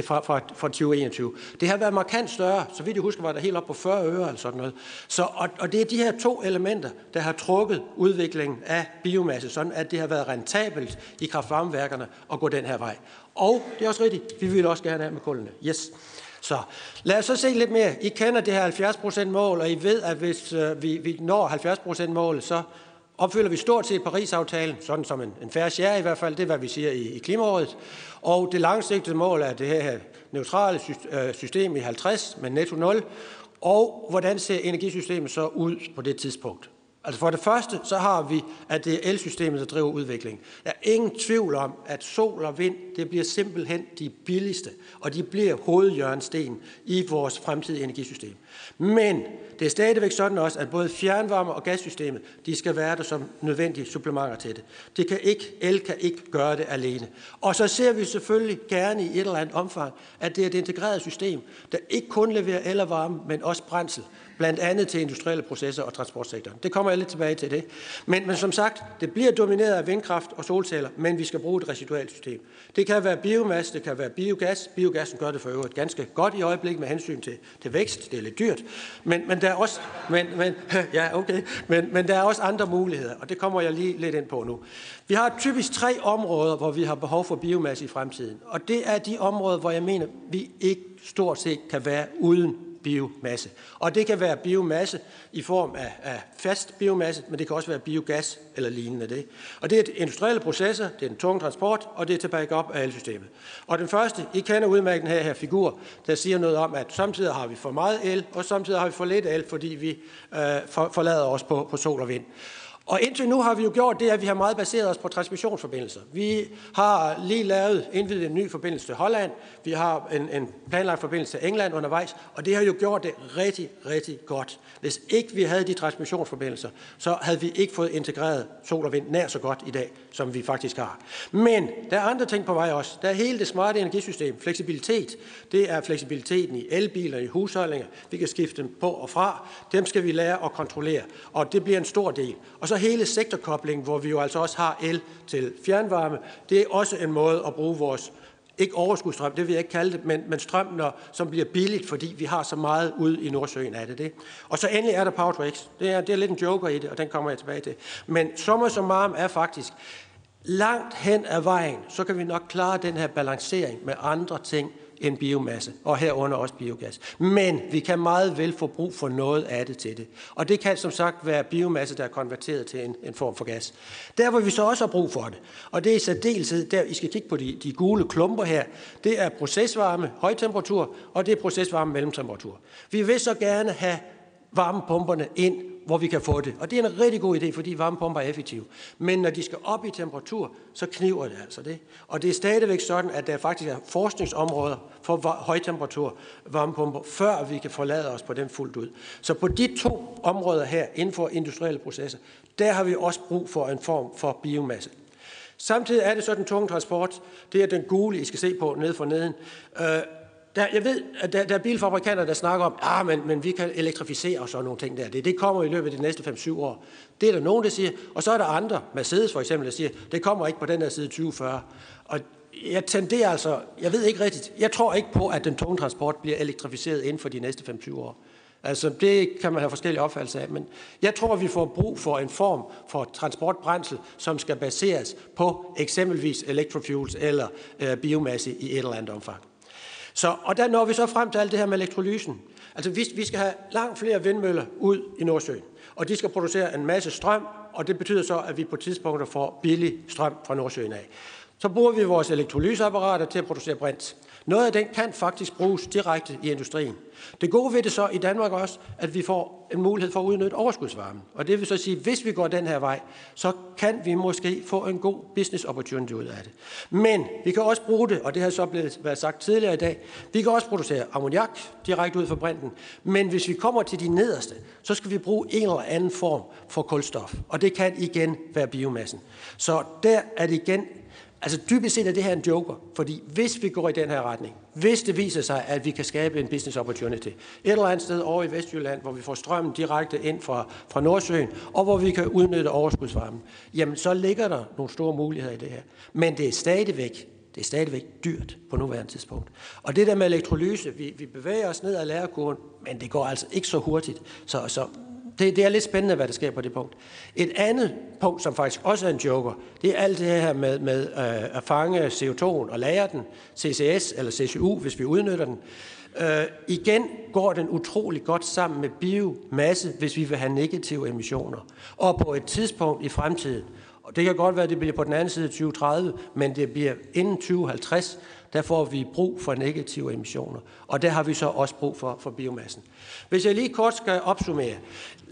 fra, fra, fra 2021. Det har været markant større, så vidt jeg husker, var der helt op på 40 øre eller sådan noget. Så, og, og det er de her to elementer, der har trukket udviklingen af biomasse, sådan at det har været rentabelt i kraftvarmeværkerne at gå den her vej. Og det er også rigtigt, vi vil også gerne have med kullene. Yes. Så lad os så se lidt mere. I kender det her 70% mål, og I ved, at hvis øh, vi, vi når 70% mål, så opfylder vi stort set Paris-aftalen, sådan som en, en færre share i hvert fald, det er, hvad vi siger i, i Klimarådet. Og det langsigtede mål er det her neutrale øh, system i 50 med netto 0. Og hvordan ser energisystemet så ud på det tidspunkt? Altså for det første, så har vi, at det er elsystemet, der driver udviklingen. Der er ingen tvivl om, at sol og vind, det bliver simpelthen de billigste, og de bliver hovedjørnsten i vores fremtidige energisystem. Men det er stadigvæk sådan også, at både fjernvarme og gassystemet, de skal være der som nødvendige supplementer til det. det kan ikke, el kan ikke gøre det alene. Og så ser vi selvfølgelig gerne i et eller andet omfang, at det er et integreret system, der ikke kun leverer el og varme, men også brændsel blandt andet til industrielle processer og transportsektoren. Det kommer jeg lidt tilbage til det. Men, men som sagt, det bliver domineret af vindkraft og solceller, men vi skal bruge et residualt system. Det kan være biomasse, det kan være biogas. Biogassen gør det for øvrigt ganske godt i øjeblikket med hensyn til, til vækst. Det er lidt dyrt. Men, men der er også, men, men, ja, okay. men, men der er også andre muligheder, og det kommer jeg lige lidt ind på nu. Vi har typisk tre områder, hvor vi har behov for biomasse i fremtiden. Og det er de områder, hvor jeg mener, vi ikke stort set kan være uden biomasse. Og det kan være biomasse i form af, af fast biomasse, men det kan også være biogas eller lignende det. Og det er industrielle processer, det er den tunge transport, og det er til backup af elsystemet. Og den første, I kender udmærket den her, her figur, der siger noget om, at samtidig har vi for meget el, og samtidig har vi for lidt el, fordi vi øh, forlader os på, på sol og vind. Og indtil nu har vi jo gjort det, at vi har meget baseret os på transmissionsforbindelser. Vi har lige lavet indvidet en ny forbindelse til Holland. Vi har en, en planlagt forbindelse til England undervejs, og det har jo gjort det rigtig, rigtig godt. Hvis ikke vi havde de transmissionsforbindelser, så havde vi ikke fået integreret sol og vind nær så godt i dag, som vi faktisk har. Men der er andre ting på vej også. Der er hele det smarte energisystem, fleksibilitet. Det er fleksibiliteten i elbiler, i husholdninger. Vi kan skifte dem på og fra. Dem skal vi lære at kontrollere, og det bliver en stor del. Og så hele sektorkoblingen, hvor vi jo altså også har el til fjernvarme. Det er også en måde at bruge vores ikke overskudstrøm, det vil jeg ikke kalde det, men, men strøm, når, som bliver billigt, fordi vi har så meget ud i Nordsøen af det. det. Og så endelig er der Power. Det er, det er lidt en joker i det, og den kommer jeg tilbage til. Men summa summarum er faktisk, langt hen ad vejen, så kan vi nok klare den her balancering med andre ting, end biomasse, og herunder også biogas. Men vi kan meget vel få brug for noget af det til det. Og det kan som sagt være biomasse, der er konverteret til en, en form for gas. Der hvor vi så også har brug for det, og det er i særdeleshed, der I skal kigge på de, de gule klumper her, det er procesvarme, højtemperatur, og det er procesvarme, mellemtemperatur. Vi vil så gerne have varmepumperne ind hvor vi kan få det. Og det er en rigtig god idé, fordi varmepumper er effektive. Men når de skal op i temperatur, så kniver det altså det. Og det er stadigvæk sådan, at der faktisk er forskningsområder for højtemperatur varmepumper, før vi kan forlade os på dem fuldt ud. Så på de to områder her, inden for industrielle processer, der har vi også brug for en form for biomasse. Samtidig er det så den tunge transport. Det er den gule, I skal se på nede for neden. Øh, der, jeg ved, at der, der er bilfabrikanter, der snakker om, ah, men, men vi kan elektrificere og sådan nogle ting der. Det, det kommer i løbet af de næste 5-7 år. Det er der nogen, der siger. Og så er der andre, Mercedes for eksempel, der siger, det kommer ikke på den her side 2040. Og jeg tenderer altså, jeg ved ikke rigtigt, jeg tror ikke på, at den tunge transport bliver elektrificeret inden for de næste 5-7 år. Altså, det kan man have forskellige opfattelser af, men jeg tror, vi får brug for en form for transportbrændsel, som skal baseres på eksempelvis electrofuels eller øh, biomasse i et eller andet omfang. Så, og der når vi så frem til alt det her med elektrolysen. Altså vi, vi skal have langt flere vindmøller ud i Nordsøen, og de skal producere en masse strøm, og det betyder så, at vi på tidspunkter får billig strøm fra Nordsøen af. Så bruger vi vores elektrolyseapparater til at producere brint. Noget af den kan faktisk bruges direkte i industrien. Det gode ved det så i Danmark også, at vi får en mulighed for at udnytte overskudsvarme. Og det vil så sige, at hvis vi går den her vej, så kan vi måske få en god business opportunity ud af det. Men vi kan også bruge det, og det har så blevet været sagt tidligere i dag, vi kan også producere ammoniak direkte ud fra brinten. Men hvis vi kommer til de nederste, så skal vi bruge en eller anden form for kulstof. Og det kan igen være biomassen. Så der er det igen Altså dybest set er det her en joker, fordi hvis vi går i den her retning, hvis det viser sig, at vi kan skabe en business opportunity et eller andet sted over i Vestjylland, hvor vi får strømmen direkte ind fra, fra Nordsøen, og hvor vi kan udnytte overskudsvarmen, jamen så ligger der nogle store muligheder i det her. Men det er stadigvæk det er stadigvæk dyrt på nuværende tidspunkt. Og det der med elektrolyse, vi, vi bevæger os ned ad lærerkurven, men det går altså ikke så hurtigt. Så, så det, det er lidt spændende, hvad der sker på det punkt. Et andet punkt, som faktisk også er en joker, det er alt det her med, med øh, at fange CO2 og lagre den, CCS eller CCU, hvis vi udnytter den. Øh, igen går den utrolig godt sammen med biomasse, hvis vi vil have negative emissioner. Og på et tidspunkt i fremtiden, og Det kan godt være, at det bliver på den anden side 2030, men det bliver inden 2050, der får vi brug for negative emissioner. Og der har vi så også brug for, for biomassen. Hvis jeg lige kort skal opsummere.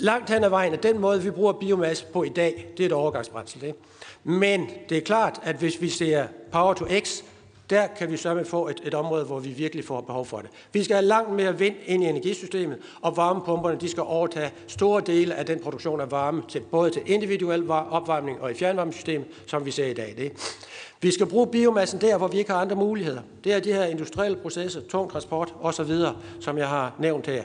Langt hen ad vejen er den måde, vi bruger biomasse på i dag, det er et overgangsbrændsel. Det. Men det er klart, at hvis vi ser Power to X, der kan vi sørge få et, et område, hvor vi virkelig får behov for det. Vi skal have langt mere vind ind i energisystemet, og varmepumperne de skal overtage store dele af den produktion af varme, til, både til individuel opvarmning og i fjernvarmesystemet, som vi ser i dag. Det. Vi skal bruge biomassen der, hvor vi ikke har andre muligheder. Det er de her industrielle processer, tung transport osv., som jeg har nævnt her.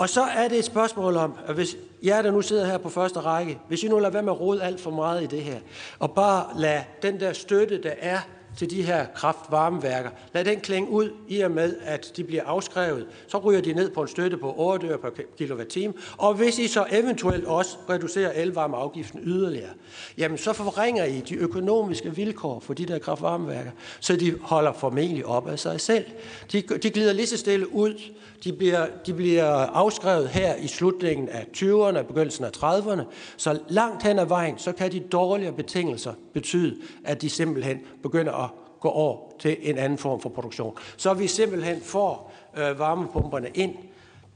Og så er det et spørgsmål om, at hvis jer, der nu sidder her på første række, hvis I nu lader være med at rode alt for meget i det her, og bare lade den der støtte, der er til de her kraftvarmeværker. Lad den klinge ud i og med, at de bliver afskrevet. Så ryger de ned på en støtte på 8 øre per kilowatt-time. Og hvis I så eventuelt også reducerer elvarmeafgiften yderligere, jamen så forringer I de økonomiske vilkår for de der kraftvarmeværker, så de holder formentlig op af sig selv. De, de glider lige så stille ud. De bliver, de bliver afskrevet her i slutningen af 20'erne og begyndelsen af 30'erne. Så langt hen ad vejen, så kan de dårligere betingelser betyde, at de simpelthen begynder at gå over til en anden form for produktion. Så vi simpelthen får øh, varmepumperne ind.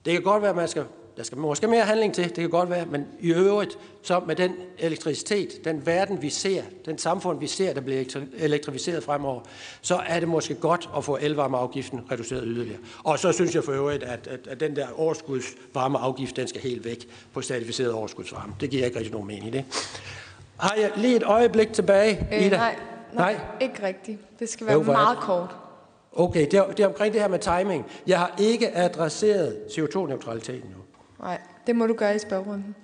Det kan godt være, at man skal, der skal måske mere handling til, det kan godt være, men i øvrigt, så med den elektricitet, den verden vi ser, den samfund vi ser, der bliver elektrificeret fremover, så er det måske godt at få elvarmeafgiften reduceret yderligere. Og så synes jeg for øvrigt, at, at, at den der overskudsvarmeafgift, den skal helt væk på certificeret overskudsvarme. Det giver ikke rigtig nogen mening, det. Har jeg lige et øjeblik tilbage, øh, Ida? Nej, nej, nej, ikke rigtigt. Det skal være jo, meget kort. Okay, det er, det er omkring det her med timing. Jeg har ikke adresseret CO2-neutraliteten nu. Nej, det må du gøre i spørgerunden.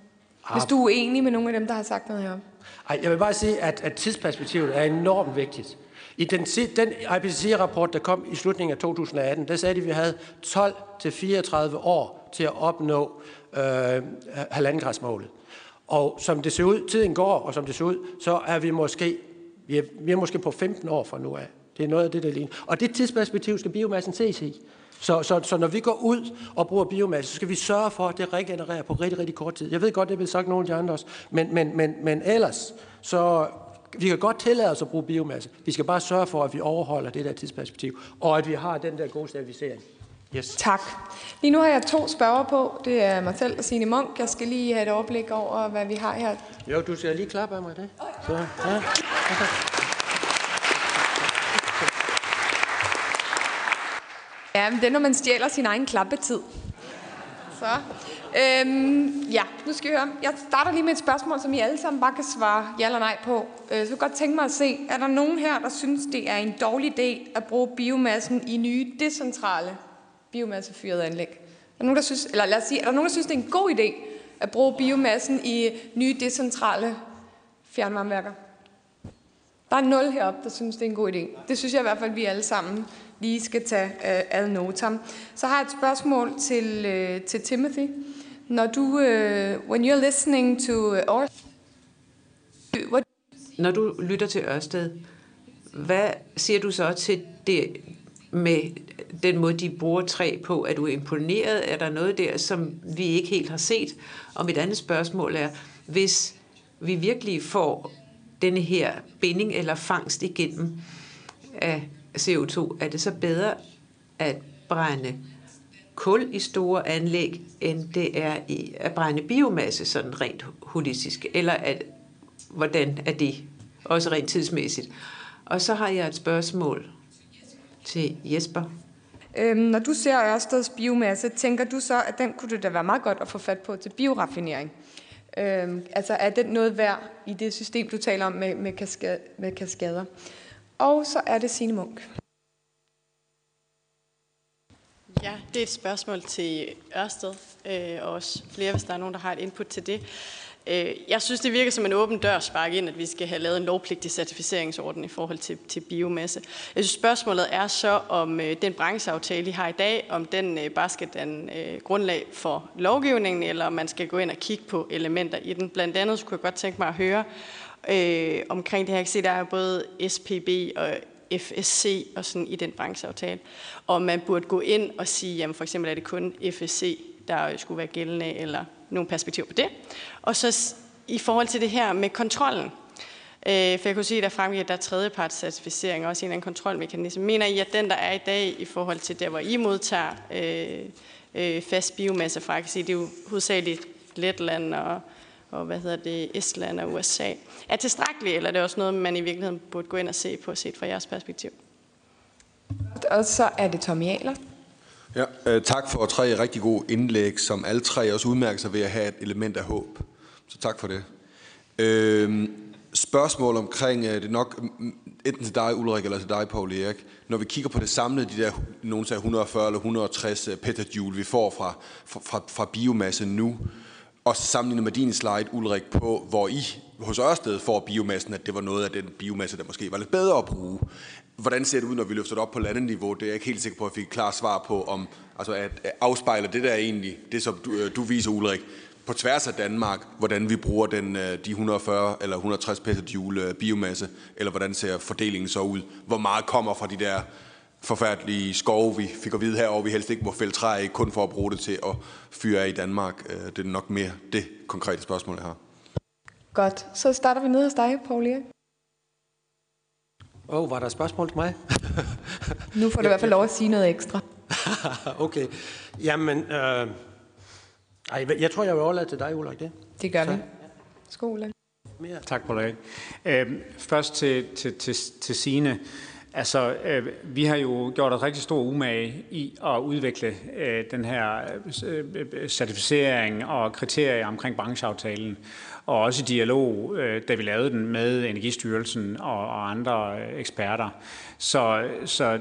Ah. Hvis du er uenig med nogle af dem, der har sagt noget herom. Ej, jeg vil bare sige, at, at tidsperspektivet er enormt vigtigt. I den, den IPCC-rapport, der kom i slutningen af 2018, der sagde de, at vi havde 12-34 år til at opnå øh, halvandengradsmålet. Og som det ser ud, tiden går, og som det ser ud, så er vi måske, vi er, vi er måske på 15 år fra nu af. Det er noget af det, der ligner. Og det tidsperspektiv skal biomassen ses i. Så, så, så når vi går ud og bruger biomasse, så skal vi sørge for, at det regenererer på rigtig, rigtig kort tid. Jeg ved godt, det vil sagt nogle af de andre også, men, men, men, men ellers, så vi kan godt tillade os at bruge biomasse. Vi skal bare sørge for, at vi overholder det der tidsperspektiv, og at vi har den der gode stabilisering. Yes. Tak. Lige nu har jeg to spørger på. Det er mig selv og Signe Munk. Jeg skal lige have et overblik over, hvad vi har her. Jo, du skal lige klappe af mig det. Så, ja. Okay. Ja, men det er, når man stjæler sin egen klappetid. Så. Øhm, ja, nu skal vi høre. Jeg starter lige med et spørgsmål, som I alle sammen bare kan svare ja eller nej på. Øh, så jeg godt tænke mig at se, er der nogen her, der synes, det er en dårlig idé at bruge biomassen i nye decentrale biomassefyrede anlæg? Er der nogen, der synes, eller lad os sige, er der nogen, der synes, det er en god idé at bruge biomassen i nye decentrale fjernvarmeværker? Der er nul heroppe, der synes, det er en god idé. Det synes jeg i hvert fald, vi alle sammen lige skal tage uh, ad notam. Så har jeg et spørgsmål til, uh, til Timothy. Når du, uh, when you're listening to Ørsted, what... Når du lytter til Ørsted, hvad siger du så til det med den måde, de bruger træ på? Er du imponeret? Er der noget der, som vi ikke helt har set? Og mit andet spørgsmål er, hvis vi virkelig får denne her binding eller fangst igennem af CO2, er det så bedre at brænde kul i store anlæg, end det er i at brænde biomasse sådan rent holistisk? Eller at, hvordan er det også rent tidsmæssigt? Og så har jeg et spørgsmål til Jesper. Øhm, når du ser Ørsteds biomasse, tænker du så, at den kunne det da være meget godt at få fat på til bioraffinering? Øhm, altså er den noget værd i det system, du taler om med, med, kaskade, med kaskader? Og så er det Signe Munk. Ja, det er et spørgsmål til Ørsted, øh, og også flere, hvis der er nogen, der har et input til det. Øh, jeg synes, det virker som en åben dør spark ind, at vi skal have lavet en lovpligtig certificeringsorden i forhold til, til biomasse. Jeg synes, spørgsmålet er så, om øh, den brancheaftale, I har i dag, om den øh, bare skal danne øh, grundlag for lovgivningen, eller om man skal gå ind og kigge på elementer i den. Blandt andet så kunne jeg godt tænke mig at høre øh, omkring det her. Jeg kan se, der er både SPB og FSC og sådan i den brancheaftale. Og man burde gå ind og sige, jamen for eksempel er det kun FSC, der skulle være gældende, eller nogle perspektiver på det. Og så i forhold til det her med kontrollen, Øh, for jeg kunne sige, at der fremgik, at der er tredjepartscertificering, også en eller anden kontrolmekanisme. Mener I, at den, der er i dag i forhold til der, hvor I modtager øh, øh, fast biomasse fra, kan sige, det er jo hovedsageligt Letland og, og hvad hedder det, Estland og USA, er tilstrækkeligt, eller er det også noget, man i virkeligheden burde gå ind og se på, set fra jeres perspektiv? Og så er det Tommy Ahler. Ja, øh, tak for tre rigtig gode indlæg, som alle tre også udmærker sig ved at have et element af håb. Så tak for det. Øh, spørgsmål omkring, øh, det er nok mm, enten til dig, Ulrik, eller til dig, Paul Erik. Når vi kigger på det samlede, de der nogen sagde 140 eller 160 øh, petajoule, vi får fra, fra, fra biomasse nu, og sammenlignet med din slide, Ulrik, på hvor I hos Ørsted får biomassen, at det var noget af den biomasse, der måske var lidt bedre at bruge. Hvordan ser det ud, når vi løfter det op på landeniveau? Det er jeg ikke helt sikker på, at jeg fik et klart svar på, om altså at afspejler det der egentlig, det som du, øh, du viser, Ulrik, på tværs af Danmark, hvordan vi bruger den, øh, de 140 eller 160 petajoule biomasse, eller hvordan ser fordelingen så ud? Hvor meget kommer fra de der forfærdelige skove, vi fik at vide her, og vi helst ikke må fælde træ i, kun for at bruge det til at fyre af i Danmark? Det er nok mere det konkrete spørgsmål, jeg har. Godt. Så starter vi ned hos dig, Paul Erik. Åh, oh, var der et spørgsmål til mig? nu får du i hvert fald lov at sige noget ekstra. okay. Jamen, øh, ej, jeg tror, jeg vil overlade til dig, Ulrik, det. Det gør Så. vi. Skole. Tak, Paul Erik. Øh, først til, til, til, til Signe. Altså, øh, vi har jo gjort et rigtig stor umage i at udvikle øh, den her øh, certificering og kriterier omkring brancheaftalen og også i dialog, øh, da vi lavede den med Energistyrelsen og, og andre øh, eksperter. Så, så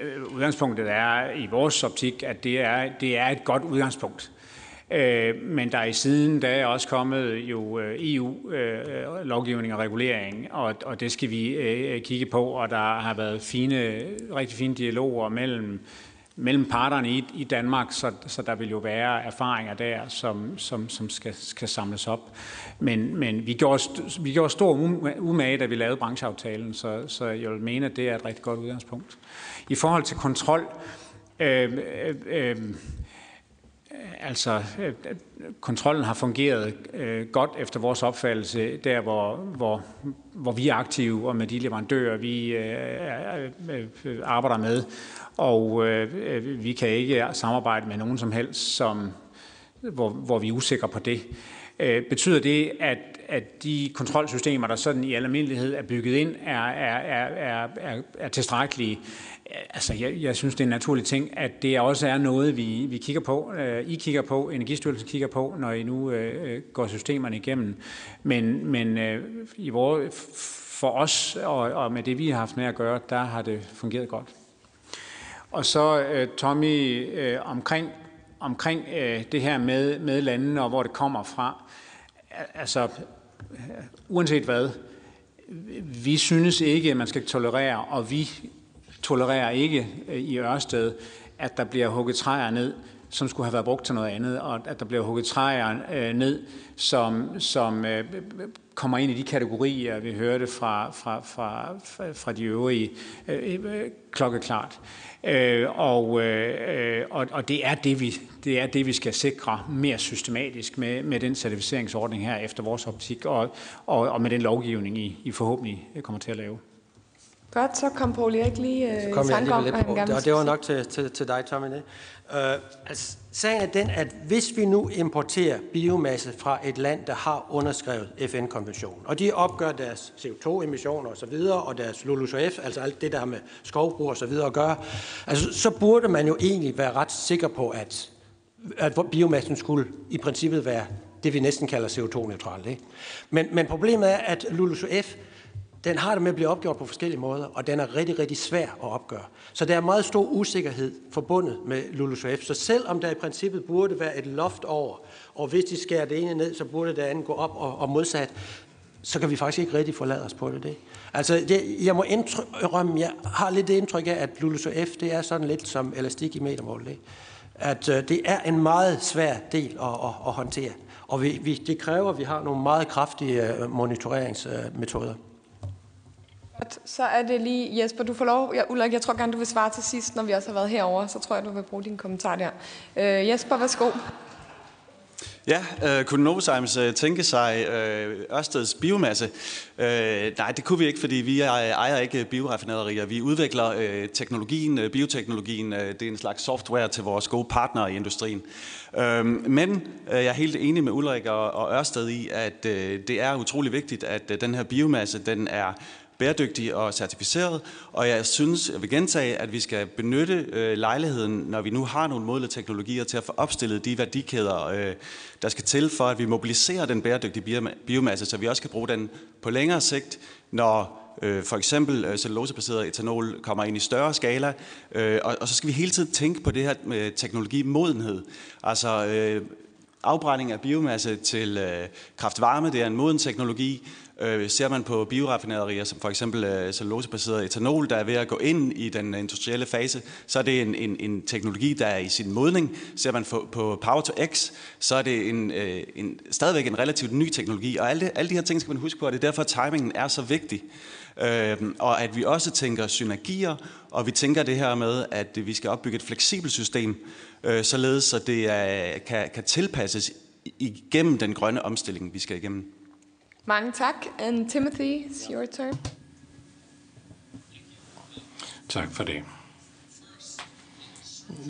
øh, udgangspunktet er i vores optik, at det er, det er et godt udgangspunkt. Øh, men der er i siden der er også kommet jo øh, EU-lovgivning øh, og regulering, og, og det skal vi kigge på, og der har været fine, rigtig fine dialoger mellem mellem parterne i, i Danmark, så, så der vil jo være erfaringer der, som, som, som skal, skal samles op. Men, men vi, gjorde, vi gjorde stor um, umage, da vi lavede brancheaftalen, så, så jeg vil mene, at det er et rigtig godt udgangspunkt. I forhold til kontrol, øh, øh, altså kontrollen har fungeret øh, godt efter vores opfattelse, der hvor, hvor, hvor vi er aktive og med de leverandører, vi øh, øh, arbejder med. Og øh, vi kan ikke samarbejde med nogen som helst, som, hvor, hvor vi er usikre på det. Øh, betyder det, at, at de kontrolsystemer, der sådan i almindelighed er bygget ind, er, er, er, er, er tilstrækkelige? Altså, jeg, jeg synes, det er en naturlig ting, at det også er noget, vi, vi kigger på. Øh, I kigger på, Energistyrelsen kigger på, når I nu øh, øh, går systemerne igennem. Men, men øh, i vores, for os og, og med det, vi har haft med at gøre, der har det fungeret godt. Og så øh, Tommy øh, omkring, omkring øh, det her med, med landene og hvor det kommer fra. Altså, uanset hvad, vi synes ikke, at man skal tolerere, og vi tolererer ikke øh, i Ørsted, at der bliver hugget træer ned, som skulle have været brugt til noget andet, og at der bliver hugget træer øh, ned, som, som øh, kommer ind i de kategorier, vi hørte fra, fra, fra, fra de øvrige øh, øh, klokkeklart. Øh, og, øh, og, og det, er det, vi, det er det, vi skal sikre mere systematisk med, med den certificeringsordning her efter vores optik, og, og, og med den lovgivning, I, I forhåbentlig kommer til at lave. Godt, så kom Paul Erik lige øh, så kom jeg lige lidt på. Og det var nok til, til, til dig, Tommy. Uh, altså, sagen er den, at hvis vi nu importerer biomasse fra et land, der har underskrevet FN-konventionen, og de opgør deres CO2-emissioner osv., og, og deres LULUCF, altså alt det, der har med skovbrug og så videre at gøre, altså, så burde man jo egentlig være ret sikker på, at, at biomassen skulle i princippet være det, vi næsten kalder CO2-neutralt. Ikke? Men, men problemet er, at LULUCF den har det med at blive opgjort på forskellige måder, og den er rigtig, rigtig svær at opgøre. Så der er meget stor usikkerhed forbundet med LULUCF. Så selvom der i princippet burde være et loft over, og hvis de skærer det ene ned, så burde det andet gå op og, og modsat, så kan vi faktisk ikke rigtig forlade os på det. det. Altså, det, jeg må indrømme, jeg har lidt det indtryk af, at LULUCF, det er sådan lidt som elastik i metermål. Det. At øh, det er en meget svær del at, at, at håndtere. Og vi, vi, det kræver, at vi har nogle meget kraftige øh, monitoreringsmetoder. Øh, så er det lige Jesper, du får lov. Ja, Ulrik, jeg tror gerne, du vil svare til sidst, når vi også har været herover. Så tror jeg, du vil bruge din kommentar der. Øh, Jesper, værsgo. Ja, øh, kunne Novozymes øh, tænke sig øh, Ørsteds biomasse? Øh, nej, det kunne vi ikke, fordi vi ejer ikke bioraffinaderier. Vi udvikler øh, teknologien, øh, bioteknologien. Øh, det er en slags software til vores gode partnere i industrien. Øh, men øh, jeg er helt enig med Ulrik og, og Ørsted i, at øh, det er utrolig vigtigt, at øh, den her biomasse den er bæredygtig og certificeret, og jeg synes, jeg vil gentage, at vi skal benytte øh, lejligheden, når vi nu har nogle modne teknologier, til at få opstillet de værdikæder, øh, der skal til for, at vi mobiliserer den bæredygtige biomasse, så vi også kan bruge den på længere sigt, når øh, for eksempel øh, cellulosebaseret etanol kommer ind i større skala, øh, og, og så skal vi hele tiden tænke på det her med teknologimodenhed. Altså øh, afbrænding af biomasse til øh, kraftvarme, det er en moden teknologi. Øh, ser man på bioraffinaderier, som for eksempel øh, cellulosebaseret etanol, der er ved at gå ind i den øh, industrielle fase, så er det en, en, en teknologi, der er i sin modning. Ser man på, på Power to X, så er det en, øh, en, stadigvæk en relativt ny teknologi. Og alle, alle de her ting skal man huske på, og det er derfor, at timingen er så vigtig. Øh, og at vi også tænker synergier, og vi tænker det her med, at vi skal opbygge et fleksibelt system, øh, således at det er, kan, kan tilpasses igennem den grønne omstilling, vi skal igennem. Mange tak. And Timothy, it's your turn. Tak for det.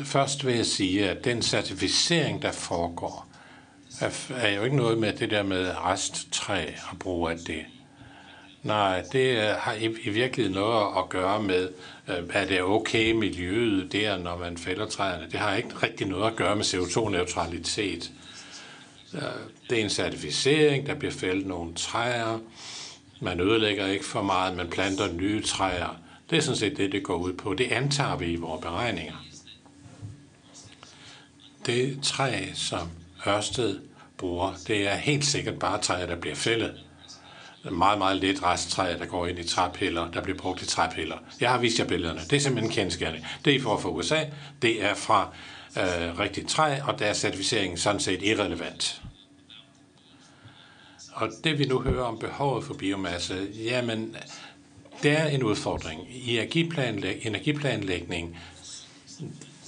Først vil jeg sige, at den certificering, der foregår, er jo ikke noget med det der med resttræ og brug af det. Nej, det har i virkeligheden noget at gøre med, øh, at det er okay miljøet der, når man fælder træerne. Det har ikke rigtig noget at gøre med CO2-neutralitet. Det er en certificering, der bliver fældet nogle træer. Man ødelægger ikke for meget, man planter nye træer. Det er sådan set det, det går ud på. Det antager vi i vores beregninger. Det træ, som Ørsted bruger, det er helt sikkert bare træer, der bliver fældet. Meget, meget lidt resttræ, der går ind i træpiller, der bliver brugt i træpiller. Jeg har vist jer billederne. Det er simpelthen en kendskærning. Det er for fra USA. Det er fra øh, rigtigt træ, og der er certificeringen sådan set irrelevant. Og det vi nu hører om behovet for biomasse, jamen, det er en udfordring. I energiplanlæg, energiplanlægning,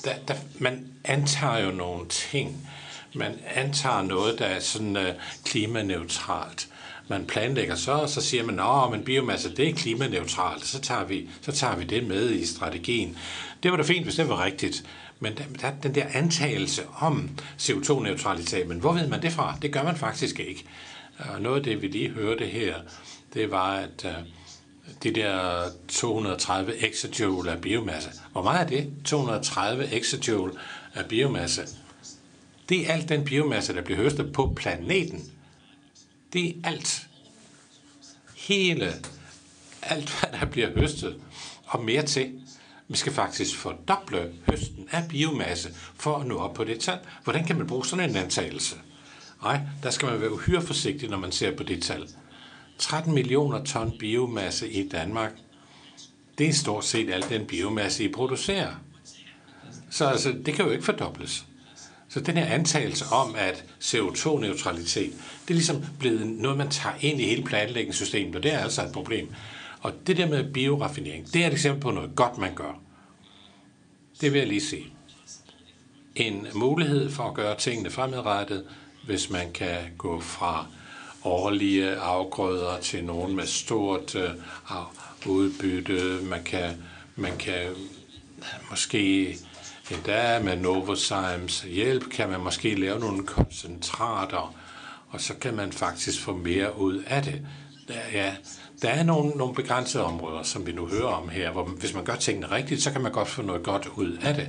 der, der, man antager jo nogle ting. Man antager noget, der er sådan øh, klimaneutralt. Man planlægger så, og så siger man, at men biomasse det er klimaneutralt, så tager, vi, så tager vi det med i strategien. Det var da fint, hvis det var rigtigt. Men der, der, den der antagelse om CO2-neutralitet, men hvor ved man det fra? Det gør man faktisk ikke. Og noget af det, vi lige hørte her, det var, at uh, de der 230 exajoule af biomasse. Hvor meget er det? 230 exajoule af biomasse. Det er alt den biomasse, der bliver høstet på planeten. Det er alt. Hele, alt hvad der bliver høstet, og mere til. Vi skal faktisk fordoble høsten af biomasse for at nå op på det tal. Hvordan kan man bruge sådan en antagelse? Nej, der skal man være uhyre forsigtig, når man ser på det tal. 13 millioner ton biomasse i Danmark, det er stort set al den biomasse, I producerer. Så altså, det kan jo ikke fordobles. Så den her antagelse om, at CO2-neutralitet, det er ligesom blevet noget, man tager ind i hele planlægningssystemet, og det er altså et problem. Og det der med bioraffinering, det er et eksempel på noget godt, man gør. Det vil jeg lige sige. En mulighed for at gøre tingene fremadrettet, hvis man kan gå fra årlige afgrøder til nogen med stort øh, udbytte. Man kan, man kan måske endda med Novozymes hjælp, kan man måske lave nogle koncentrater, og så kan man faktisk få mere ud af det. Der, ja, der er nogle, nogle begrænsede områder, som vi nu hører om her, hvor hvis man gør tingene rigtigt, så kan man godt få noget godt ud af det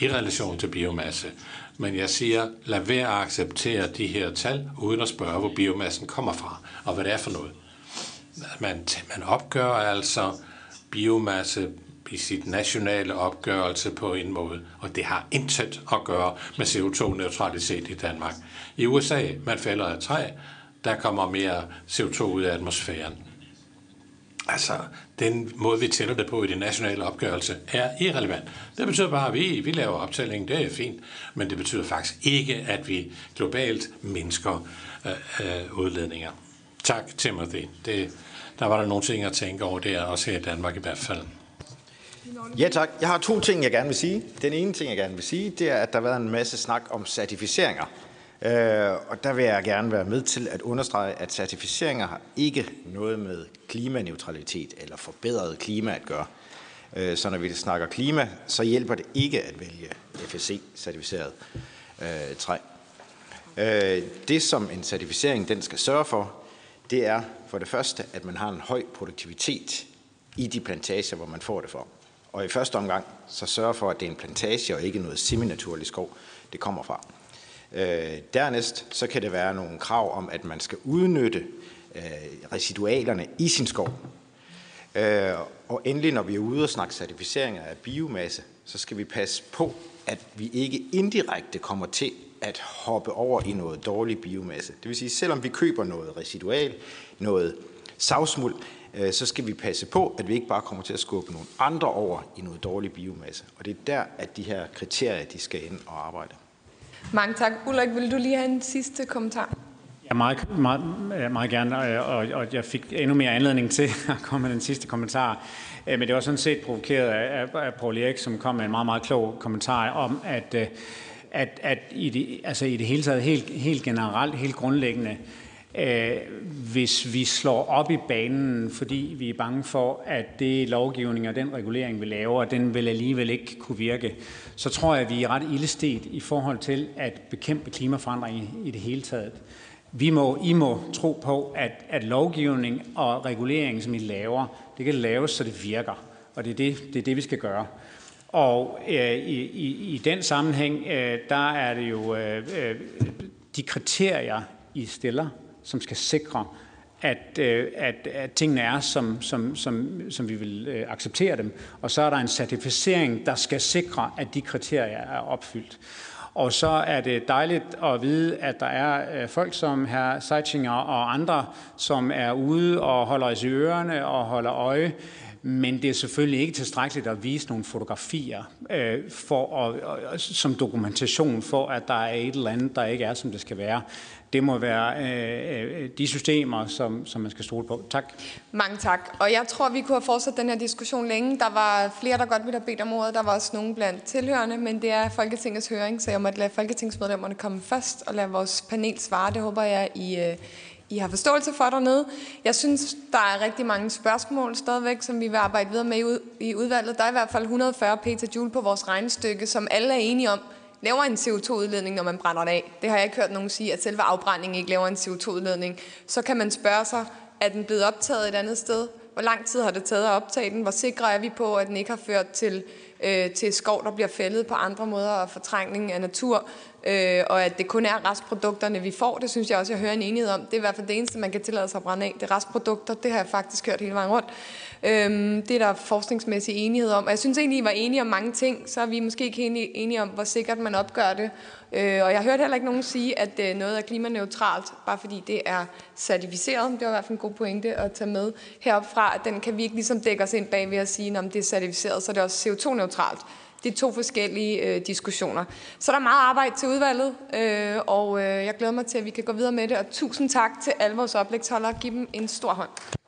i relation til biomasse. Men jeg siger, lad være at acceptere de her tal, uden at spørge, hvor biomassen kommer fra, og hvad det er for noget. Man, man opgør altså biomasse i sit nationale opgørelse på en måde, og det har intet at gøre med CO2-neutralitet i Danmark. I USA, man fælder et træ, der kommer mere CO2 ud af atmosfæren. Altså, den måde, vi tæller det på i den nationale opgørelse, er irrelevant. Det betyder bare, at vi, vi laver optælling, det er fint, men det betyder faktisk ikke, at vi globalt mindsker øh, øh, udledninger. Tak, Timothy. Det, der var der nogle ting at tænke over der, også her i Danmark i hvert fald. Ja tak. Jeg har to ting, jeg gerne vil sige. Den ene ting, jeg gerne vil sige, det er, at der har været en masse snak om certificeringer. Øh, og der vil jeg gerne være med til at understrege, at certificeringer har ikke noget med klimaneutralitet eller forbedret klima at gøre. Øh, så når vi snakker klima, så hjælper det ikke at vælge FSC-certificeret øh, træ. Øh, det, som en certificering den skal sørge for, det er for det første, at man har en høj produktivitet i de plantager, hvor man får det fra. Og i første omgang, så sørge for, at det er en plantage og ikke noget seminaturlig skov, det kommer fra. Øh, dernæst, så kan det være nogle krav om, at man skal udnytte øh, residualerne i sin skov. Øh, og endelig, når vi er ude og snakke certificeringer af biomasse, så skal vi passe på, at vi ikke indirekte kommer til at hoppe over i noget dårlig biomasse. Det vil sige, selvom vi køber noget residual, noget savsmuld, øh, så skal vi passe på, at vi ikke bare kommer til at skubbe nogle andre over i noget dårlig biomasse. Og det er der, at de her kriterier de skal ind og arbejde. Mange tak. Ulrik, vil du lige have en sidste kommentar? Ja, meget, meget, meget gerne, og, og jeg fik endnu mere anledning til at komme med den sidste kommentar. Men det var sådan set provokeret af, af Paul Erik, som kom med en meget, meget klog kommentar om, at, øh, at, at i, det, altså i det hele taget, helt, helt generelt, helt grundlæggende, øh, Øh, hvis vi slår op i banen, fordi vi er bange for, at det lovgivning og den regulering, vi laver, den vil alligevel ikke kunne virke, så tror jeg, at vi er ret ildestet i forhold til at bekæmpe klimaforandring i, i det hele taget. Vi må, I må tro på, at, at lovgivning og regulering, som I laver, det kan laves, så det virker. Og det er det, det, er det vi skal gøre. Og øh, i, i, i den sammenhæng, øh, der er det jo øh, øh de kriterier, I stiller, som skal sikre, at, øh, at, at tingene er, som, som, som, som vi vil øh, acceptere dem. Og så er der en certificering, der skal sikre, at de kriterier er opfyldt. Og så er det dejligt at vide, at der er øh, folk som her Seichinger og andre, som er ude og holder os i ørerne og holder øje. Men det er selvfølgelig ikke tilstrækkeligt at vise nogle fotografier øh, for at, som dokumentation for, at der er et eller andet, der ikke er, som det skal være det må være øh, øh, de systemer, som, som man skal stole på. Tak. Mange tak. Og jeg tror, vi kunne have fortsat den her diskussion længe. Der var flere, der godt ville have bedt om ordet. Der var også nogen blandt tilhørende, men det er Folketingets høring, så jeg måtte lade folketingsmedlemmerne komme først og lade vores panel svare. Det håber jeg, I, øh, I har forståelse for dernede. Jeg synes, der er rigtig mange spørgsmål stadigvæk, som vi vil arbejde videre med i udvalget. Der er i hvert fald 140 petajoule på vores regnestykke, som alle er enige om, laver en CO2-udledning, når man brænder det af. Det har jeg ikke hørt nogen sige, at selve afbrændingen ikke laver en CO2-udledning. Så kan man spørge sig, er den blevet optaget et andet sted? Hvor lang tid har det taget at optage den? Hvor sikre er vi på, at den ikke har ført til, øh, til skov, der bliver fældet på andre måder og fortrængning af natur? Øh, og at det kun er restprodukterne, vi får, det synes jeg også, jeg hører en enighed om. Det er i hvert fald det eneste, man kan tillade sig at brænde af. Det er restprodukter, det har jeg faktisk hørt hele vejen rundt. Øhm, det er der forskningsmæssig enighed om. Og jeg synes egentlig, I var enige om mange ting, så er vi måske ikke enige, om, hvor sikkert man opgør det. Øh, og jeg hørte heller ikke nogen sige, at øh, noget er klimaneutralt, bare fordi det er certificeret. Det var i hvert fald en god pointe at tage med heroppe fra, at den kan vi ikke ligesom dække os ind bag ved at sige, om det er certificeret, så er det også CO2-neutralt. Det er to forskellige øh, diskussioner. Så der er meget arbejde til udvalget, øh, og øh, jeg glæder mig til, at vi kan gå videre med det. Og tusind tak til alle vores oplægsholdere. Giv dem en stor hånd.